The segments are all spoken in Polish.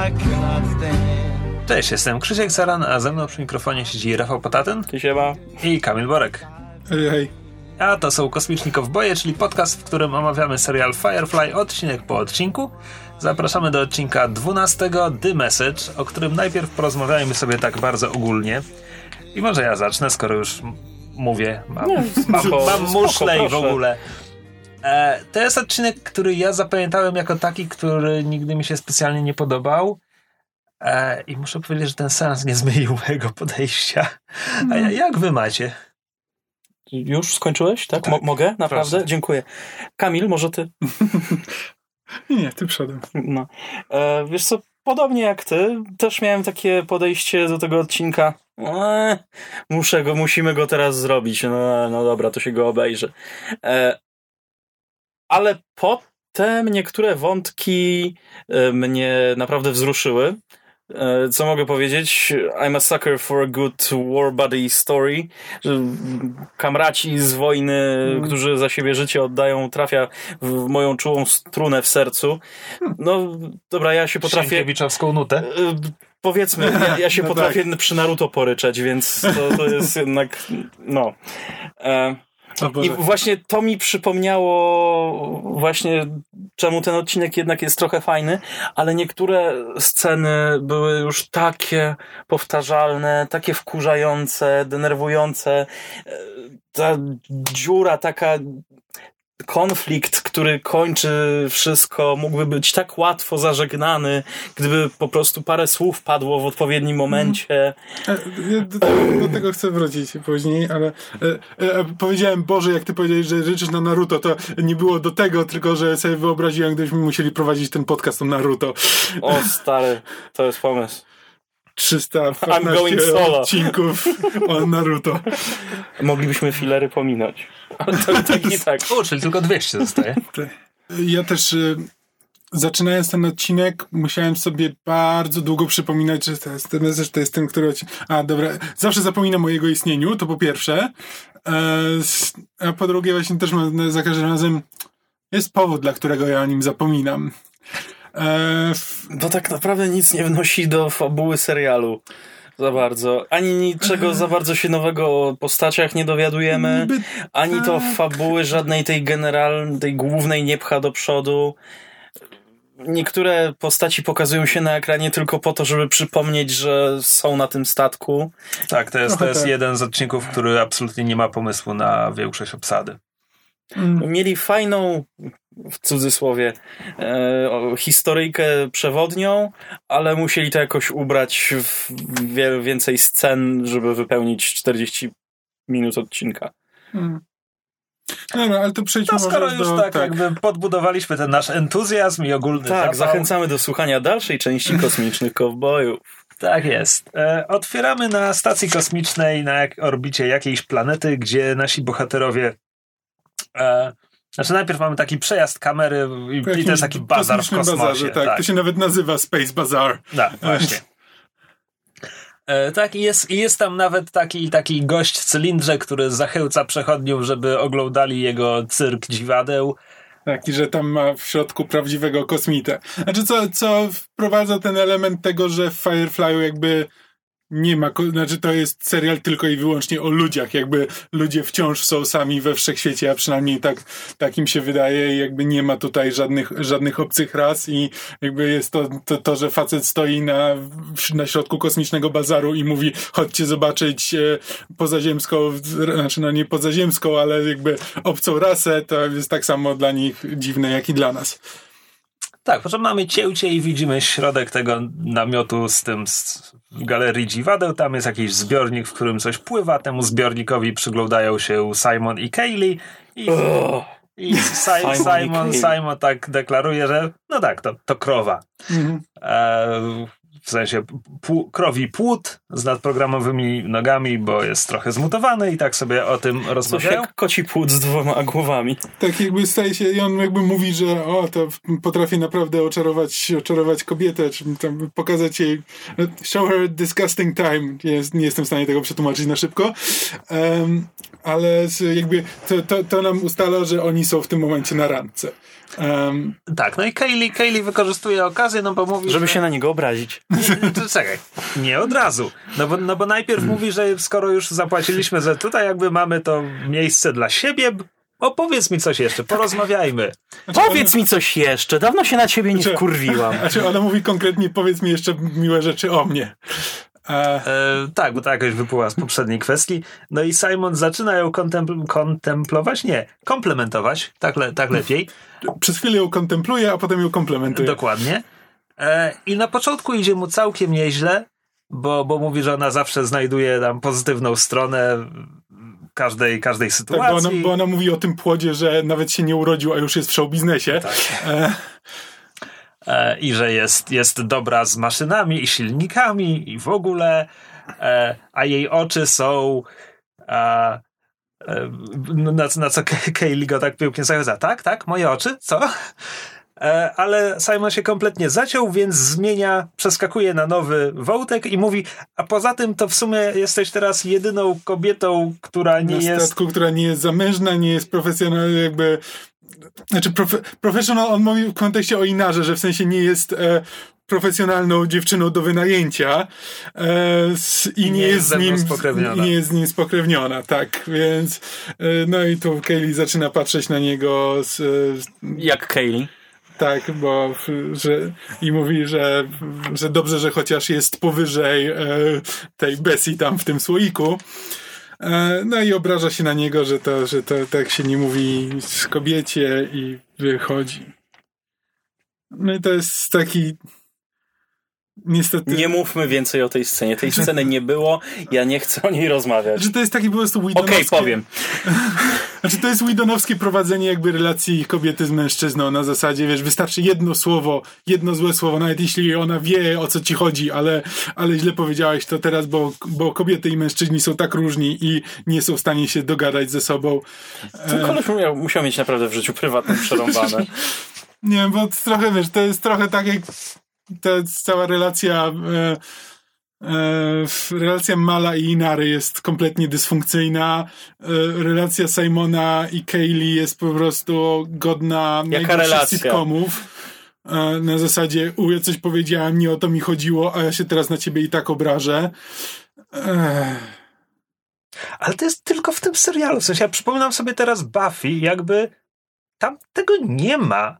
Stand. Cześć, jestem Krzysiek Saran, a ze mną przy mikrofonie siedzi Rafał Potatyn Ty siema. i Kamil Borek. Hej, hej. A to są Kosmiczni Kowboje, czyli podcast, w którym omawiamy serial Firefly odcinek po odcinku. Zapraszamy do odcinka 12 The Message, o którym najpierw porozmawiajmy sobie tak bardzo ogólnie. I może ja zacznę, skoro już mówię, mam, mam, spoko, mam spoko, muszle i w proszę. ogóle. E, to jest odcinek, który ja zapamiętałem jako taki, który nigdy mi się specjalnie nie podobał. E, I muszę powiedzieć, że ten seans nie zmienił mojego podejścia. A ja, jak wy macie? Już skończyłeś? Tak? Mo- mogę? Naprawdę? Proszę. Dziękuję. Kamil, może ty? Nie, ty przodem. No. E, wiesz co, podobnie jak ty, też miałem takie podejście do tego odcinka. Eee, muszę go, musimy go teraz zrobić. No, no dobra, to się go obejrzy. E, ale potem niektóre wątki e, mnie naprawdę wzruszyły. E, Co mogę powiedzieć? I'm a sucker for a good war buddy story. Kamraci z wojny, którzy za siebie życie oddają, trafia w moją czułą strunę w sercu. No dobra, ja się potrafię. Sienkiewiczowską nutę. e, Powiedzmy, ja, ja się No potrafię przy Naruto poryczeć, więc to, to jest jednak. No. E. i właśnie to mi przypomniało właśnie czemu ten odcinek jednak jest trochę fajny, ale niektóre sceny były już takie powtarzalne, takie wkurzające, denerwujące. E, Ta dziura taka konflikt, który kończy wszystko, mógłby być tak łatwo zażegnany, gdyby po prostu parę słów padło w odpowiednim momencie. E, ja Do tego, do tego chcę wrócić później, ale e, e, powiedziałem, Boże, jak ty powiedziałeś, że życzysz na Naruto, to nie było do tego, tylko że sobie wyobraziłem, gdybyśmy musieli prowadzić ten podcast o Naruto. O stary, to jest pomysł. 315 going solo. odcinków o Naruto. Moglibyśmy filery pominąć. Ale to tak i tak. O, czyli tylko 200 zostaje. Ja też y, zaczynając ten odcinek musiałem sobie bardzo długo przypominać, że to jest ten, że to jest ten, który... odci- A, dobra. Zawsze zapominam o jego istnieniu, to po pierwsze. E, a po drugie właśnie też mam, za każdym razem jest powód, dla którego ja o nim zapominam. E, f- To tak naprawdę nic nie wnosi do fabuły serialu. Za bardzo. Ani niczego za bardzo się nowego o postaciach nie dowiadujemy, niby ani to tak. fabuły żadnej tej generalnej, tej głównej nie pcha do przodu. Niektóre postaci pokazują się na ekranie tylko po to, żeby przypomnieć, że są na tym statku. Tak, to jest, to jest tak. jeden z odcinków, który absolutnie nie ma pomysłu na większość obsady. Mieli fajną, w cudzysłowie, e, historyjkę przewodnią, ale musieli to jakoś ubrać w wiele więcej scen, żeby wypełnić 40 minut odcinka. mm. Dobra, ale to przejdźmy No skoro już do... tak, jakby podbudowaliśmy ten nasz entuzjazm i ogólny Tak, zapał. zachęcamy do słuchania dalszej części Kosmicznych Kowbojów. Tak jest. E, otwieramy na stacji kosmicznej na jak, orbicie jakiejś planety, gdzie nasi bohaterowie. E, znaczy, najpierw mamy taki przejazd kamery i, i to jest taki bazar w kosmosie. bazarze, tak. To się nawet nazywa Space Bazaar. Tak, właśnie. E, tak, i jest, i jest tam nawet taki, taki gość w cylindrze, który zachęca przechodniów, żeby oglądali jego cyrk dziwadeł. Taki, że tam ma w środku prawdziwego kosmitę. Znaczy, co, co wprowadza ten element tego, że w Firefly'u jakby nie ma, znaczy to jest serial tylko i wyłącznie o ludziach, jakby ludzie wciąż są sami we wszechświecie, a przynajmniej tak, tak im się wydaje. I jakby nie ma tutaj żadnych, żadnych obcych ras. I jakby jest to, to, to że facet stoi na, na środku kosmicznego bazaru i mówi, chodźcie zobaczyć e, pozaziemską, znaczy no nie pozaziemską, ale jakby obcą rasę, to jest tak samo dla nich dziwne, jak i dla nas. Tak, potem mamy cięcie i widzimy środek tego namiotu z tym z w galerii dziwadeł. Tam jest jakiś zbiornik, w którym coś pływa. Temu zbiornikowi przyglądają się Simon i Kaylee. I, i Si- Simon Simon. Simon tak deklaruje, że no tak, to, to krowa. Mhm. E, w sensie pół, krowi płód z nadprogramowymi nogami, bo jest trochę zmutowany i tak sobie o tym Coś rozmawiają. jak koci płód z dwoma głowami. Tak jakby staje się, i on jakby mówi, że o, to potrafi naprawdę oczarować, oczarować kobietę, czy tam pokazać jej show her disgusting time. Nie, jest- nie jestem w stanie tego przetłumaczyć na szybko. Em, ale z- jakby to, to, to nam ustala, że oni są w tym momencie na randce. Em, Tak, no i Kaylee, Kaylee wykorzystuje okazję, no bo mówi, Żeby że... się na niego obrazić. Nie, to czekaj, nie od razu. No bo, no bo najpierw mówi, że skoro już zapłaciliśmy, że tutaj jakby mamy to miejsce dla siebie, opowiedz mi coś jeszcze, porozmawiajmy. Powiedz mi coś jeszcze, dawno się na ciebie nie Znaczy- wkurwiłam. Znaczy ona mówi konkretnie, powiedz mi jeszcze miłe rzeczy o mnie. E, E, tak, bo to jakoś wypływa z poprzedniej kwestii. No i Simon zaczyna ją kontempl- kontemplować, nie, komplementować, tak, le- tak lepiej, przez chwilę ją kontempluje, a potem ją komplementuje. dokładnie. E, I na początku idzie mu całkiem nieźle, bo, bo mówi, że ona zawsze znajduje tam pozytywną stronę każdej, każdej Tak, bo, ona, sytuacji. bo ona mówi o tym płodzie, że nawet się nie urodził, a już jest w show biznesie. Tak. E, e, i że jest, jest dobra z maszynami i silnikami i w ogóle, e, a jej oczy są e, e, na, na co Kaylee go tak pięknie zachęca. Tak, tak, moje oczy, co? E, ale Simon się kompletnie zaciął, więc zmienia, przeskakuje na nowy wątek i mówi, a poza tym to w sumie jesteś teraz jedyną kobietą, która nie na jest... statku, która nie jest zamężna, nie jest profesjonalna, jakby. Znaczy, profe, professional, on mówi w kontekście o Inarze, że w sensie nie jest e, profesjonalną dziewczyną do wynajęcia e, s, i nie, jest z nim spokrewniona. nie jest z nim spokrewniona, tak, więc e, no i tu Kaylee zaczyna patrzeć na niego z, e, Jak Kaylee. tak, bo że, i mówi, że, że dobrze, że chociaż jest powyżej e, tej Bessie tam w tym słoiku. E, no i obraża się na niego, że to, że to tak się nie mówi z kobiecie i wychodzi. No i to jest taki niestety... Nie mówmy więcej o tej scenie. Tej sceny nie było, ja nie chcę o niej rozmawiać. Że to jest taki po prostu Okej, Whedonowskie... powiem. Znaczy to jest Widonowskie prowadzenie jakby relacji kobiety z mężczyzną na zasadzie, wiesz, wystarczy jedno słowo, jedno złe słowo, nawet jeśli ona wie o co ci chodzi, ale, ale źle powiedziałeś to teraz, bo, bo kobiety i mężczyźni są tak różni i nie są w stanie się dogadać ze sobą. Ten koleś miał, musiał mieć naprawdę w życiu prywatnym przerąbane. Nie bo trochę, wiesz, to jest trochę tak jak ta cała relacja e, e, relacja Mala i Inary jest kompletnie dysfunkcyjna. E, relacja Simona i Kaylee jest po prostu godna najgorszych relacja? sitcomów. Na zasadzie, u, ja coś powiedziałem, nie o to mi chodziło, a ja się teraz na ciebie i tak obrażę. Ech. Ale to jest tylko w tym serialu. W sensie ja przypominam sobie teraz Buffy, jakby tam tego nie ma.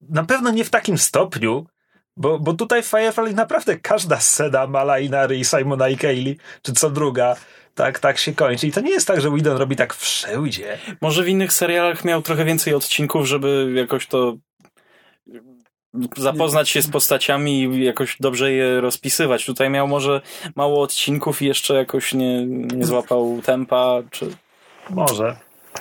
Na pewno nie w takim stopniu, bo, bo tutaj w Firefly naprawdę każda scena Mala Inary i Simona i Kaylee, czy co druga, tak, tak się kończy. I to nie jest tak, że Whedon robi tak wszędzie. Może w innych serialach miał trochę więcej odcinków, żeby jakoś to zapoznać się z postaciami i jakoś dobrze je rozpisywać. Tutaj miał może mało odcinków i jeszcze jakoś nie, nie złapał tempa, czy... Może.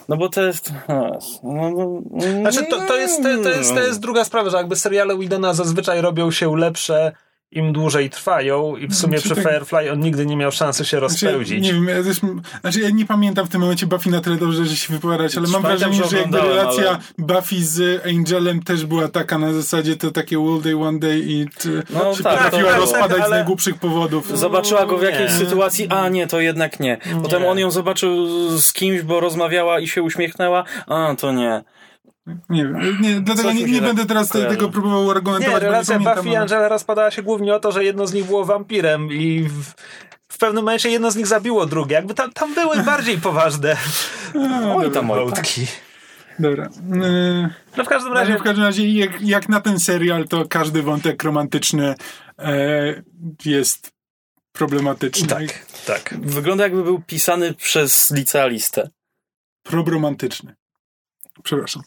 No bo to jest... No, no, Znaczy, to, to, jest, to, to, jest, to jest druga sprawa, że jakby seriale Widona zazwyczaj robią się lepsze im dłużej trwają i w sumie Czy przy tak- Firefly on nigdy nie miał szansy się Znaczy, ja rozpełdzić. nie wiem, ja też, znaczy ja nie pamiętam w tym momencie Buffy na tyle dobrze, że się wypowiadać, ale mam wrażenie, że że jakby relacja ale- Buffy z Angelem też była taka na zasadzie to takie all day, one day i t, No się tak, potrafiła to- rozpadać ale- z najgłupszych powodów. Zobaczyła go w jakiejś Nie. sytuacji, a nie, to jednak nie. Potem Nie. on ją zobaczył z kimś, bo rozmawiała i się uśmiechnęła, a to nie. Nie wiem, nie, dlatego nie, nie będę teraz kojarzy. tego próbował argumentować, Nie, bo relacja nie. Buffy i Angela rozpadała się głównie o to, że jedno z nich było wampirem i w, w pewnym momencie jedno z nich zabiło drugie. Jakby tam, tam były bardziej poważne tam, oj tam. wątki. Dobra. Yy, No w każdym razie, razie w każdym razie jak, jak na ten serial, to każdy wątek romantyczny e, jest problematyczny. tak, tak. Wygląda jakby był pisany przez licealistę. Probromantyczny. Przepraszam.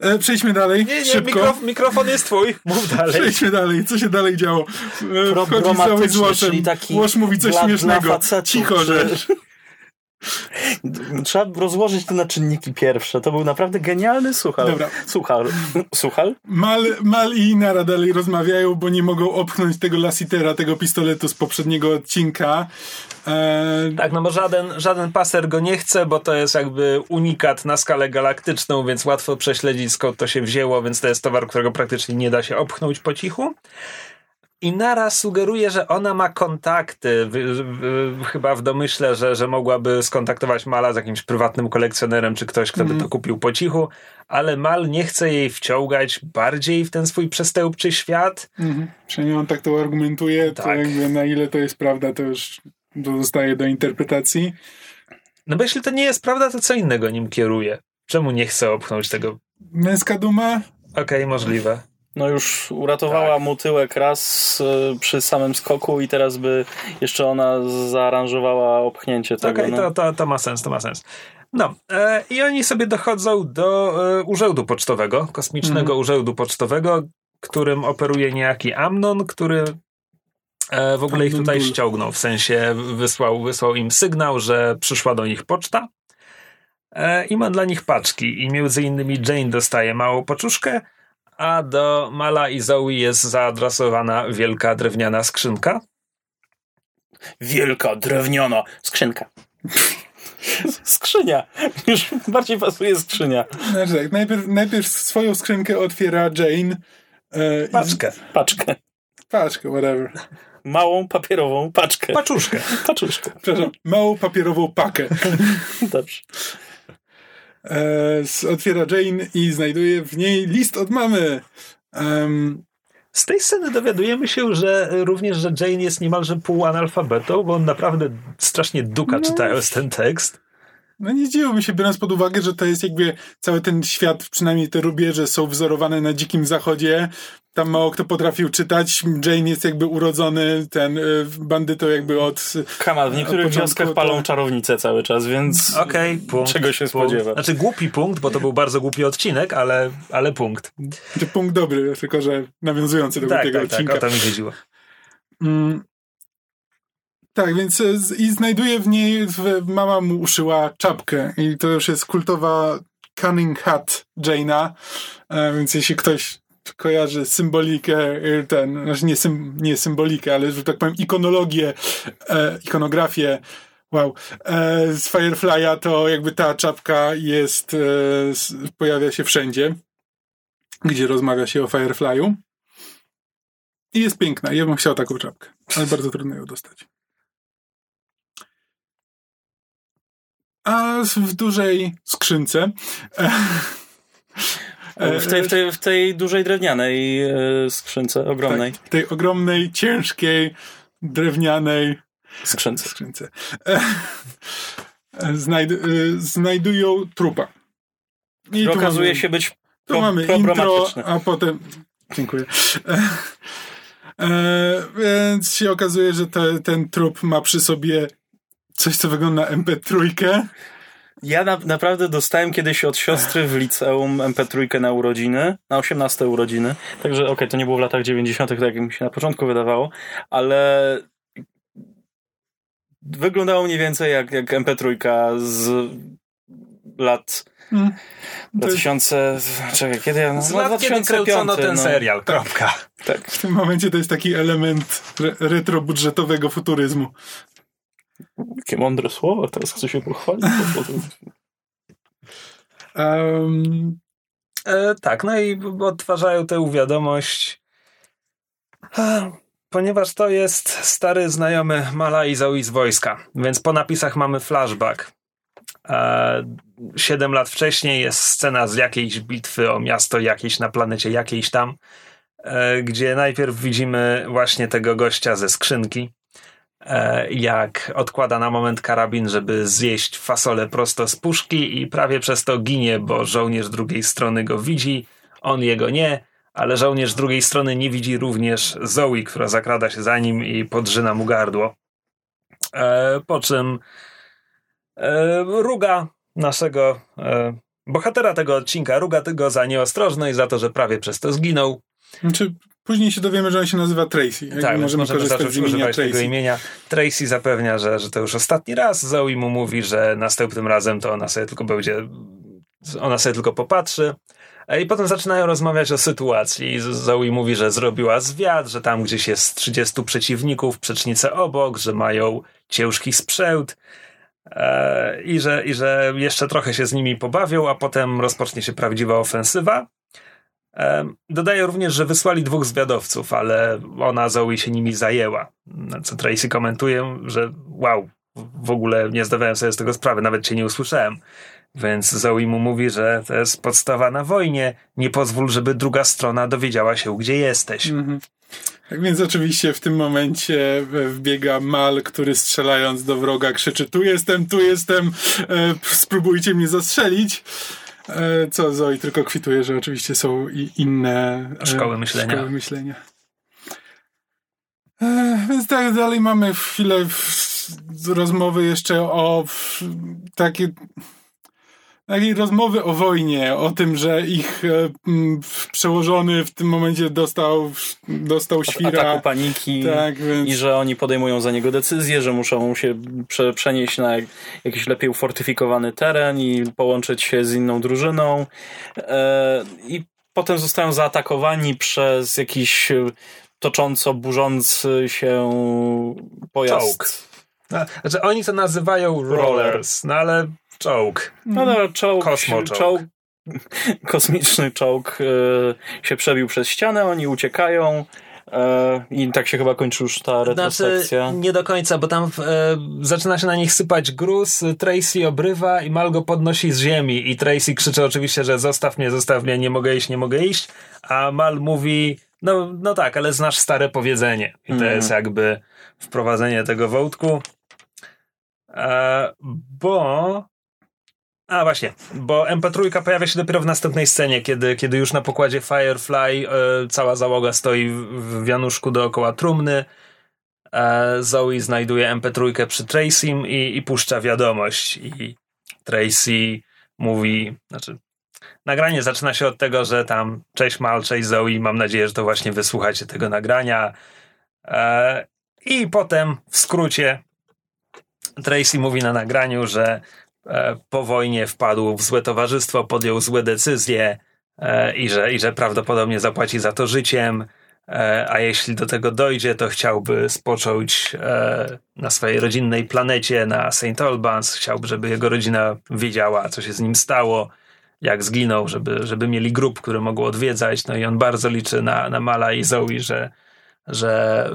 E, przejdźmy dalej. Nie, nie, Szybko. mikrof, mikrofon jest twój. Mów dalej. Przejdźmy dalej. Co się dalej działo? E, Wchodzi cały z taki Łosz mówi coś dla- śmiesznego. dla facetów, Cicho, czy- że... Trzeba rozłożyć to na czynniki pierwsze. To był naprawdę genialny słuchal. Dobra. Słuchal. Słuchal? Mal, Mal i Inara dalej rozmawiają, bo nie mogą opchnąć tego Lassitera, tego pistoletu z poprzedniego odcinka. Eee, Tak, no bo żaden, żaden paser go nie chce, bo to jest jakby unikat na skalę galaktyczną, więc łatwo prześledzić skąd to się wzięło, więc to jest towar, którego praktycznie nie da się opchnąć po cichu. I Nara sugeruje, że ona ma kontakty, w, w, chyba w domyśle, że, że mogłaby skontaktować Mala z jakimś prywatnym kolekcjonerem, czy ktoś, kto by to kupił po cichu, ale Mal nie chce jej wciągać bardziej w ten swój przestępczy świat. mhm. Przynajmniej on tak to argumentuje, to Tak. jakby na ile to jest prawda, to już zostaje do interpretacji. No bo jeśli to nie jest prawda, to co innego nim kieruje? Czemu nie chce opchnąć tego? Męska duma? Okej, możliwe. No już uratowała Tak. mu tyłek raz y, przy samym skoku i teraz by jeszcze ona zaaranżowała opchnięcie tego. Okej, no. to, to, to ma sens, to ma sens. No, e, i oni sobie dochodzą do e, urzędu pocztowego, kosmicznego Mhm. urzędu pocztowego, którym operuje niejaki Amnon, który e, w ogóle ich tutaj ściągnął, w sensie wysłał, wysłał im sygnał, że przyszła do nich poczta e, i ma dla nich paczki i między innymi Jane dostaje małą paczuszkę, a do Mala i Zoe jest zaadresowana wielka drewniana skrzynka. Wielka, drewniana skrzynka. Skrzynia. Już bardziej pasuje skrzynia. Znaczy tak, najpierw, najpierw swoją skrzynkę otwiera Jane. E, i- Paczkę. Paczkę. Paczkę, whatever. Małą papierową paczkę. Paczuszkę. Paczuszkę. Przepraszam, małą papierową pakę. Dobrze. E, otwiera Jane i znajduje w niej list od mamy. Em, Z tej sceny dowiadujemy się, że również, że Jane jest niemalże półanalfabetą, bo on naprawdę strasznie duka czytając ten tekst. no nie zdziwiłbym się, biorąc pod uwagę, że to jest jakby cały ten świat, przynajmniej te rubieże są wzorowane na dzikim zachodzie. Tam mało kto potrafił czytać. Jane jest jakby urodzony ten y, bandytą jakby od... Kamal, w niektórych Od początku wioskach palą to- czarownice cały czas, więc Okej, punkt. czego się punkt. spodziewać? Znaczy głupi punkt, bo to był bardzo głupi odcinek, ale, ale punkt. Czy punkt dobry, tylko że nawiązujący do Tak, tego tak, tak, odcinka. o to mi chodziło. Mm. Tak, więc z- i znajduje w niej, mama mu uszyła czapkę i to już jest kultowa Cunning Hat Jane'a, e, więc jeśli ktoś kojarzy symbolikę, e, ten, znaczy nie, sym, nie symbolikę, ale że tak powiem ikonologię, e, ikonografię, wow, e, z Firefly'a, to jakby ta czapka jest, e, pojawia się wszędzie, gdzie rozmawia się o Firefly'u. I jest piękna. Ja bym chciał taką czapkę, ale bardzo trudno ją dostać. A w dużej skrzynce. E, W tej, w tej, w tej dużej drewnianej e, skrzynce, ogromnej Tak, tej ogromnej, ciężkiej, drewnianej skrzynce. skrzynce. E, znajd, znajdują trupa. I Który tu okazuje mamy- się być Tu pro, mamy intro, a potem. Dziękuję. E, więc się okazuje, że te, ten trup ma przy sobie coś, co wygląda na MP3. Ja na, naprawdę dostałem kiedyś od siostry w liceum MP3 na urodziny, na 18 urodziny. Także okej, to nie było w latach 90., tak jak mi się na początku wydawało, ale wyglądało mniej więcej jak, jak MP3 z lat Hmm. To jest 2000. Czekaj, kiedy ja. Z no, lat, kiedy 2005, kręcono ten no. serial, kropka. Tak. w tym momencie to jest taki element re, retrobudżetowego futuryzmu. Jakie mądre słowa, teraz chcę się pochwalić. potem- Um, E, tak, no i odtwarzają tę wiadomość. Ponieważ to jest stary znajomy Mala i Zoe z wojska, więc po napisach mamy flashback. E, Siedem lat wcześniej jest scena z jakiejś bitwy o miasto jakieś na planecie jakiejś tam, e, gdzie najpierw widzimy właśnie tego gościa ze skrzynki, jak odkłada na moment karabin, żeby zjeść fasolę prosto z puszki i prawie przez to ginie, bo żołnierz drugiej strony go widzi, on jego nie, ale żołnierz drugiej strony nie widzi również Zoe, która zakrada się za nim i podrzyna mu gardło. E, po czym e, ruga naszego e, bohatera tego odcinka, ruga tego za nieostrożność, za to, że prawie przez to zginął. znaczy, później się dowiemy, że on się nazywa Tracy. Tak, możemy możemy korzystać zacząć z imienia używać tego Tracy. imienia. Tracy zapewnia, że, że to już ostatni raz. Zoe mu mówi, że następnym razem to ona sobie tylko będzie, ona sobie tylko popatrzy. I potem zaczynają rozmawiać o sytuacji. Zoe mówi, że zrobiła zwiat, że tam gdzieś jest 30 przeciwników, przecznicę obok, że mają ciężki sprzęt. E, I że, I że jeszcze trochę się z nimi pobawią, a potem rozpocznie się prawdziwa ofensywa. Dodaje również, że wysłali dwóch zwiadowców, ale ona Zoe się nimi zajęła. Co Tracy komentuje, że wow, w ogóle nie zdawałem sobie z tego sprawy, nawet cię nie usłyszałem. Więc Zoe mu mówi, że to jest podstawa na wojnie. Nie pozwól, żeby druga strona dowiedziała się, gdzie jesteś. Mhm. Tak więc oczywiście w tym momencie wbiega Mal, który strzelając do wroga krzyczy tu jestem, tu jestem, e, spróbujcie mnie zastrzelić. E, co Zoe tylko kwituje, że oczywiście są i inne e, Szkoły myślenia. Szkoły myślenia. E, więc tak dalej mamy chwilę rozmowy jeszcze o takie takiej rozmowy o wojnie, o tym, że ich e, m, przełożony w tym momencie dostał, dostał świra. Ataku paniki. Tak, więc I że oni podejmują za niego decyzję, że muszą się prze, przenieść na jakiś lepiej ufortyfikowany teren i połączyć się z inną drużyną. E, I potem zostają zaatakowani przez jakiś e, tocząco burzący się pojazd. Czołg. Znaczy, oni to nazywają rollers, no ale czołg. No, no czołg, Kosmoczołg. czołg kosmiczny czołg e, się przebił przez ścianę, oni uciekają e, i tak się chyba kończy już ta Znaczy, retrospekcja. nie do końca, bo tam e, zaczyna się na nich sypać gruz, Tracy obrywa i Mal go podnosi z ziemi i Tracy krzyczy oczywiście, że zostaw mnie, zostaw mnie, nie mogę iść, nie mogę iść, a Mal mówi, no, no tak, ale znasz stare powiedzenie i to Mhm. jest jakby wprowadzenie tego wątku, e, bo a właśnie, bo MP3 pojawia się dopiero w następnej scenie, kiedy, kiedy już na pokładzie Firefly e, cała załoga stoi w, wianuszku dookoła trumny. E, Zoe znajduje MP3 przy Tracym i, i puszcza wiadomość. I Tracy mówi, znaczy, nagranie zaczyna się od tego, że tam cześć Mal, cześć Zoe, mam nadzieję, że to właśnie wysłuchacie tego nagrania. E, I potem w skrócie Tracy mówi na nagraniu, że po wojnie wpadł w złe towarzystwo, podjął złe decyzje e, i że, i że prawdopodobnie zapłaci za to życiem, e, a jeśli do tego dojdzie, to chciałby spocząć e, na swojej rodzinnej planecie, na St. Albans. Chciałby, żeby jego rodzina wiedziała, co się z nim stało, jak zginął, żeby, żeby mieli grup, który mogą odwiedzać. No i on bardzo liczy na, na Mala i Zoe, że, że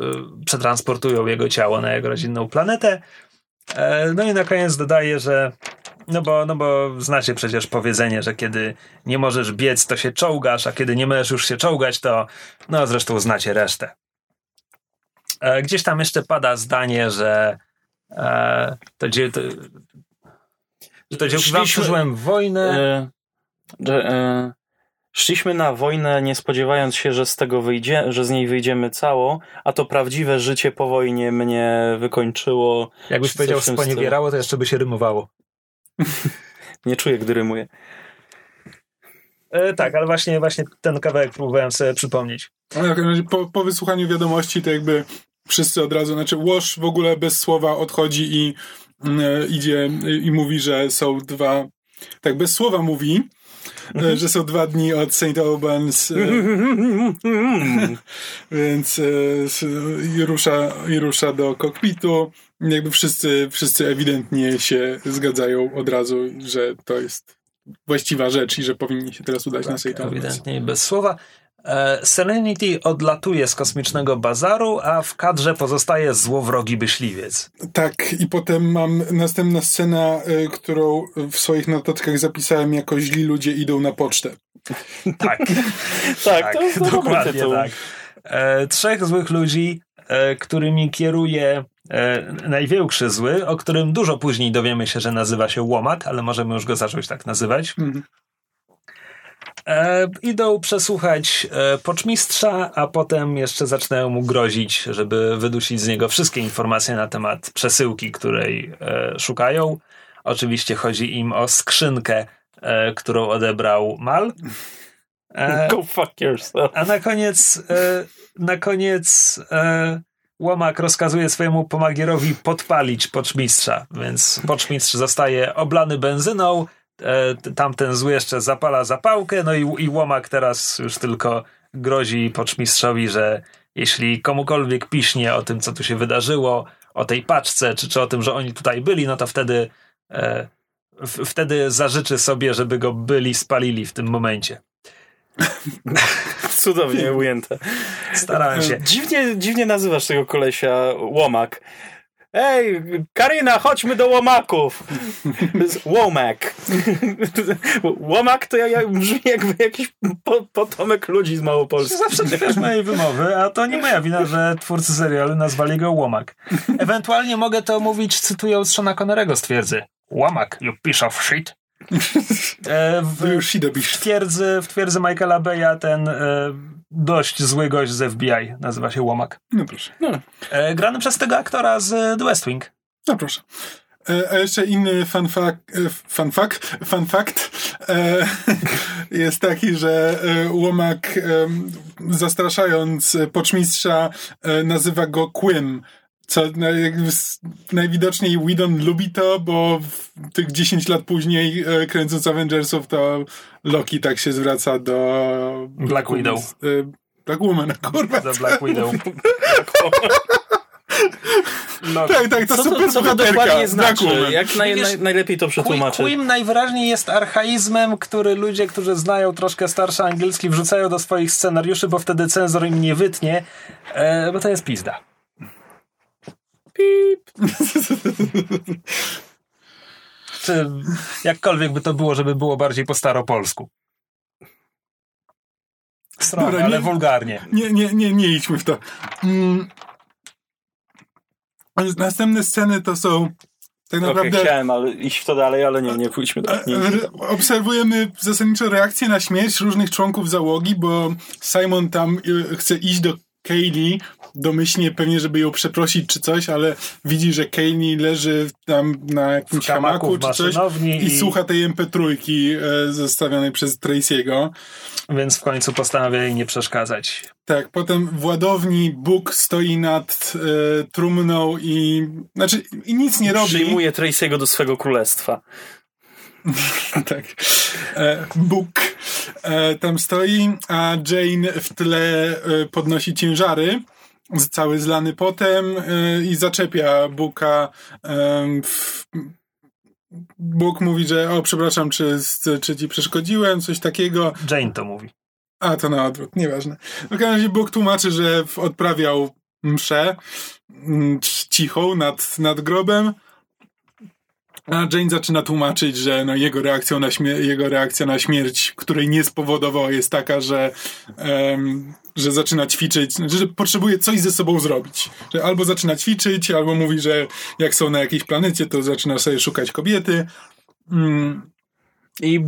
przetransportują jego ciało na jego rodzinną planetę. E, No i na koniec dodaje, że no bo, no bo znacie przecież powiedzenie, że kiedy nie możesz biec, to się czołgasz, a kiedy nie możesz już się czołgać, to no zresztą znacie resztę. E, Gdzieś tam jeszcze pada zdanie, że e, to, dzie, to, że to dzięki wam przeżyłem wojnę. E, e, szliśmy na wojnę, nie spodziewając się, że z tego wyjdzie, że z niej wyjdziemy cało, a to prawdziwe życie po wojnie mnie wykończyło. Jakbyś powiedział sponiewierało, to jeszcze by się rymowało. Nie czuję, gdy rymuję. E, tak, ale właśnie, właśnie ten kawałek próbowałem sobie przypomnieć. Ale razie po, po wysłuchaniu wiadomości to jakby wszyscy od razu, znaczy Łoż w ogóle bez słowa odchodzi i e, idzie e, i mówi, że są dwa, tak bez słowa mówi, e, że są dwa dni od St. Albans, e, więc e, i rusza, i rusza do kokpitu. Jakby wszyscy, wszyscy ewidentnie się zgadzają od razu, że to jest właściwa rzecz i że powinni się teraz udać na St. Albans. Ewidentnie bez słowa. E, Serenity odlatuje z kosmicznego bazaru, a w kadrze pozostaje złowrogi myśliwiec. Tak, i potem mam następna scena, y, którą w swoich notatkach zapisałem jako źli ludzie idą na pocztę. Tak, Tak, to jest dobry dokładnie tak. E, trzech złych ludzi, e, którymi kieruje e, największy zły, o którym dużo później dowiemy się, że nazywa się Łomak, ale możemy już go zacząć tak nazywać. Mhm. E, idą przesłuchać e, poczmistrza, a potem jeszcze zaczynają mu grozić, żeby wydusić z niego wszystkie informacje na temat przesyłki, której e, szukają. Oczywiście chodzi im o skrzynkę, e, którą odebrał Mal. E, Go fuck yourself. a na koniec, e, na koniec e, Łomak rozkazuje swojemu pomagierowi podpalić poczmistrza, więc poczmistrz zostaje oblany benzyną, tamten zły jeszcze zapala zapałkę, no i, i Łomak teraz już tylko grozi poczmistrzowi, że jeśli komukolwiek piśnie o tym, co tu się wydarzyło, o tej paczce, czy, czy o tym, że oni tutaj byli, no to wtedy e, w, wtedy zażyczy sobie, żeby go byli spalili w tym momencie. Cudownie ujęte. Starałem się. Dziwnie, dziwnie nazywasz tego kolesia łomak. Ej, Karina, chodźmy do łomaków. Łomak. Łomak to jak, jak brzmi jakby jakiś po, potomek ludzi z Małopolski. Zawsze tykasz mojej wymowy, a to nie moja wina, że twórcy serialu nazwali go Łomak. Ewentualnie mogę to mówić cytując Shona Connerego z twierdzy. Łomak, you piece of shit. E, w, Już się w, twierdzy, w twierdzy Michaela Beya ten e, dość zły gość z FBI nazywa się Łomak. No proszę. E, grany przez tego aktora z The West Wing. No proszę. E, A jeszcze inny fun fact, fun fact, fun fact e, jest taki, że Łomak e, zastraszając poczmistrza e, nazywa go Quim. Co s- najwidoczniej Whedon lubi to, bo w tych 10 lat później e, kręcąc Avengersów to Loki tak się zwraca do Black Widow. e, Black Woman, kurwa. The Black Widow. No, Tak, tak, to Co super to, co to dokładnie znaczy? Jak naj, naj, najlepiej to przetłumaczyć? Quim najwyraźniej jest archaizmem, który ludzie, którzy znają troszkę starszy angielski, wrzucają do swoich scenariuszy, bo wtedy cenzor im nie wytnie, e, bo to jest pizda. Pip. Czy jakkolwiek by to było, żeby było bardziej po staropolsku. Stronie, Dobra, ale nie- wulgarnie. Nie, nie, nie, nie idźmy w to. Mm. Następne sceny to są tak naprawdę. chciałem ale iść w to dalej, ale nie, nie pójdźmy dalej. Nie, idźmy e, Obserwujemy zasadniczo reakcję na śmierć różnych członków załogi, bo Simon tam e, chce iść do Kaylee, domyślnie pewnie, żeby ją przeprosić czy coś, ale widzi, że Kaylee leży tam na jakimś hamaku, czy coś i, i- słucha tej MP3 e, zostawionej przez Tracy'ego. Więc w końcu postanawia jej nie przeszkadzać. Tak, potem w ładowni Bóg stoi nad e, trumną i znaczy i nic nie robi. Przyjmuje Tracy'ego do swego królestwa. tak. E, Bóg e, tam stoi, a Jane w tle e, podnosi ciężary, cały zlany potem e, i zaczepia Buka. W, Bóg mówi, że o, przepraszam, czy, czy ci przeszkodziłem, coś takiego. Jane to mówi. A, to na odwrót, nieważne. W każdym razie Bóg tłumaczy, że odprawiał mszę mm, cichą nad, nad grobem, a Jane zaczyna tłumaczyć, że no, jego, reakcją na jego reakcja na śmierć, której nie spowodował, jest taka, że, em, że zaczyna ćwiczyć, znaczy, że potrzebuje coś ze sobą zrobić. Że albo zaczyna ćwiczyć, albo mówi, że jak są na jakiejś planecie, to zaczyna sobie szukać kobiety. Mm, I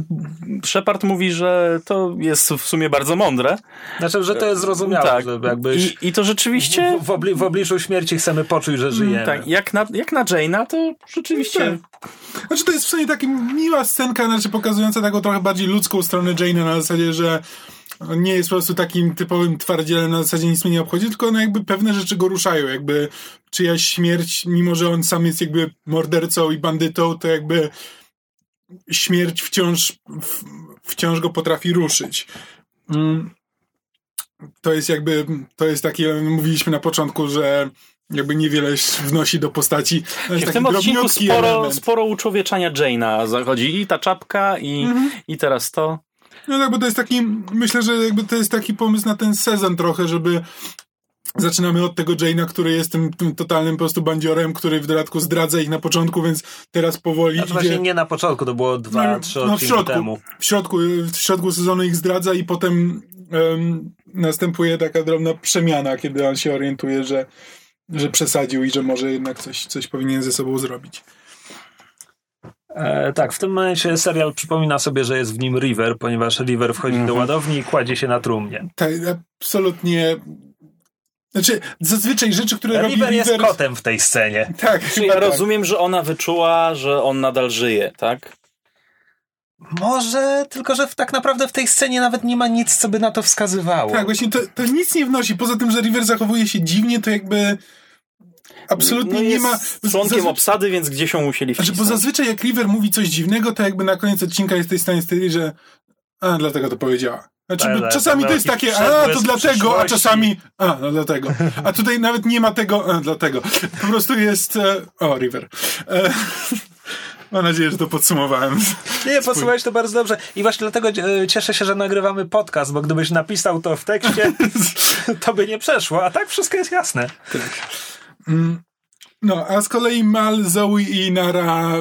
Shepard mówi, że to jest w sumie bardzo mądre. Znaczy, że to jest zrozumiałe, tak. jakby I, I to rzeczywiście... w, w, obli- w obliczu śmierci chcemy poczuć, że żyjemy. Tak, jak na, jak na Jane'a, to rzeczywiście... Znaczy to jest w sumie taka miła scenka, znaczy pokazująca taką trochę bardziej ludzką stronę Jane'a na zasadzie, że on nie jest po prostu takim typowym twardzielem, na zasadzie nic mnie nie obchodzi, tylko no jakby pewne rzeczy go ruszają, jakby czyjaś śmierć, mimo że on sam jest jakby mordercą i bandytą, to jakby śmierć wciąż, wciąż go potrafi ruszyć. Mm. To jest jakby, to jest takie, mówiliśmy na początku, że jakby niewiele wnosi do postaci. W tym odcinku sporo, element. sporo uczłowieczania Jane'a zachodzi. I ta czapka, i, Mhm. i teraz to. No tak, bo to jest taki, myślę, że jakby to jest taki pomysł na ten sezon trochę, żeby zaczynamy od tego Jane'a, który jest tym, tym totalnym po prostu bandziorem, który w dodatku zdradza ich na początku, więc teraz powoli Znaczy idzie... właśnie nie na początku, to było dwa, No, trzy no, w odcinki środku, temu. w środku, w środku sezonu ich zdradza i potem em, następuje taka drobna przemiana, kiedy on się orientuje, że, że przesadził i że może jednak coś, coś powinien ze sobą zrobić. E, tak, w tym momencie serial przypomina sobie, że jest w nim River, ponieważ River wchodzi Mhm. do ładowni i kładzie się na trumnie. Tak, absolutnie... Znaczy, zazwyczaj rzeczy, które robi River jest River... kotem w tej scenie. Tak, Czy chyba ja tak. rozumiem, że ona wyczuła, że on nadal żyje, tak? Może, tylko że w, tak naprawdę w tej scenie nawet nie ma nic, co by na to wskazywało. Tak, właśnie to, to nic nie wnosi. Poza tym, że River zachowuje się dziwnie, to jakby absolutnie no nie jest ma... członkiem zazwy- obsady, więc gdzieś ją musieli Znaczy, wcisnąć. bo zazwyczaj jak River mówi coś dziwnego, to jakby na koniec odcinka jest tej stanie że a, dlatego to powiedziała. Znaczy, Tak, tak, czasami to to jest takie, a, to dlatego, a czasami, a, no dlatego. A tutaj nawet nie ma tego, a, dlatego. Po prostu jest, e, o, River. E, mam nadzieję, że to podsumowałem. Nie, posłuchałeś to bardzo dobrze. I właśnie dlatego e, cieszę się, że nagrywamy podcast, bo gdybyś napisał to w tekście, to by nie przeszło, a tak wszystko jest jasne. No, a z kolei Mal, Zoe i Nara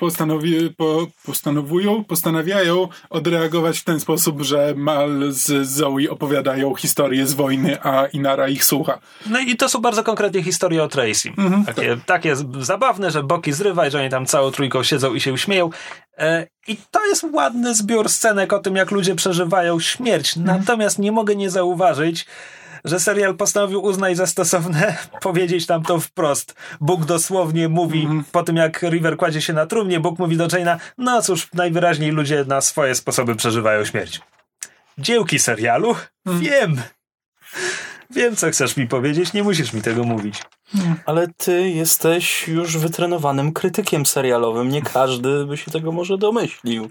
postanowi, po, postanowują, postanawiają odreagować w ten sposób, że Mal z Zoe opowiadają historię z wojny, a Inara ich słucha. No i to są bardzo konkretnie historie o Tracy. Mhm, takie, takie z- zabawne, że boki zrywa i że oni tam całą trójką siedzą i się uśmieją. E, I to jest ładny zbiór scenek o tym, jak ludzie przeżywają śmierć. Natomiast nie mogę nie zauważyć, że serial postanowił uznać za stosowne powiedzieć tam to wprost. Bóg dosłownie mówi, po tym jak River kładzie się na trumnie, Bóg mówi do Jane'a, no cóż, najwyraźniej ludzie na swoje sposoby przeżywają śmierć. Dziełki serialu? Wiem. Wiem, co chcesz mi powiedzieć, nie musisz mi tego mówić. Ale ty jesteś już wytrenowanym krytykiem serialowym. Nie każdy by się tego może domyślił.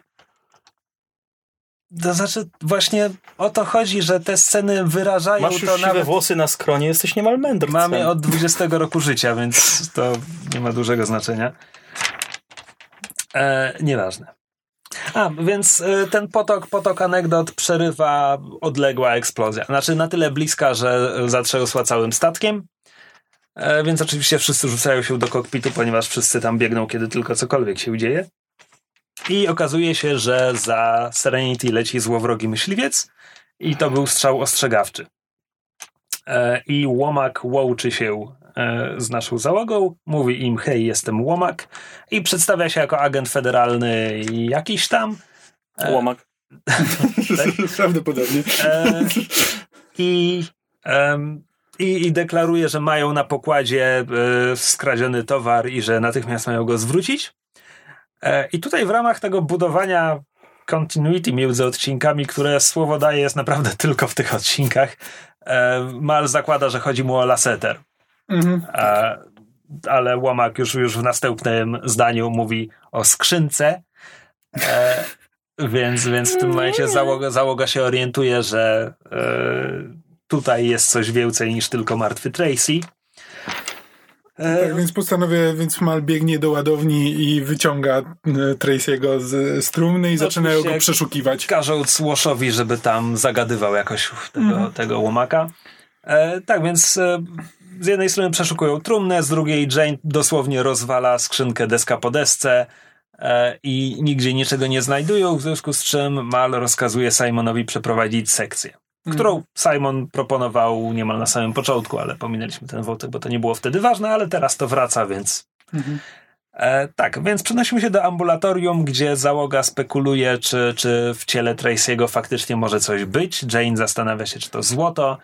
To znaczy, właśnie o to chodzi, że te sceny wyrażają Masz już to nawet. włosy na skronie, jesteś niemal mędrcem. Mam je od 20 roku życia, więc to nie ma dużego znaczenia. E, nieważne. A, więc e, ten potok, potok anegdot przerywa odległa eksplozja. Znaczy na tyle bliska, że zatrzęsła całym statkiem. E, więc oczywiście wszyscy rzucają się do kokpitu, ponieważ wszyscy tam biegną, kiedy tylko cokolwiek się dzieje. I okazuje się, że za Serenity leci złowrogi myśliwiec i to był strzał ostrzegawczy. E, I łomak łączy się e, z naszą załogą, mówi im hej, jestem łomak i przedstawia się jako agent federalny jakiś tam. Łomak. Prawdopodobnie. E, i, i, I deklaruje, że mają na pokładzie e, skradziony towar i że natychmiast mają go zwrócić. E, I tutaj w ramach tego budowania continuity między odcinkami, które słowo daje jest naprawdę tylko w tych odcinkach, e, Mal zakłada, że chodzi mu o Lasseter. Mhm. E, ale Łomak już, już w następnym zdaniu mówi o skrzynce. E, więc, więc w tym momencie załoga, załoga się orientuje, że e, tutaj jest coś więcej niż tylko martwy Tracy. E, Tak, więc postanowię, więc Mal biegnie do ładowni i wyciąga e, Tracy'ego z, z trumny i zaczynają go przeszukiwać. każą Łoszowi, żeby tam zagadywał jakoś tego, tego łomaka. E, tak, więc e, z jednej strony przeszukują trumnę, z drugiej Jane dosłownie rozwala skrzynkę deska po desce e, i nigdzie niczego nie znajdują, w związku z czym Mal rozkazuje Simonowi przeprowadzić sekcję, którą Simon proponował niemal na samym początku, ale pominęliśmy ten wątek, bo to nie było wtedy ważne, ale teraz to wraca, więc E, tak, więc przenosimy się do ambulatorium, gdzie załoga spekuluje, czy, czy w ciele Tracy'ego faktycznie może coś być. Jane zastanawia się, czy to złoto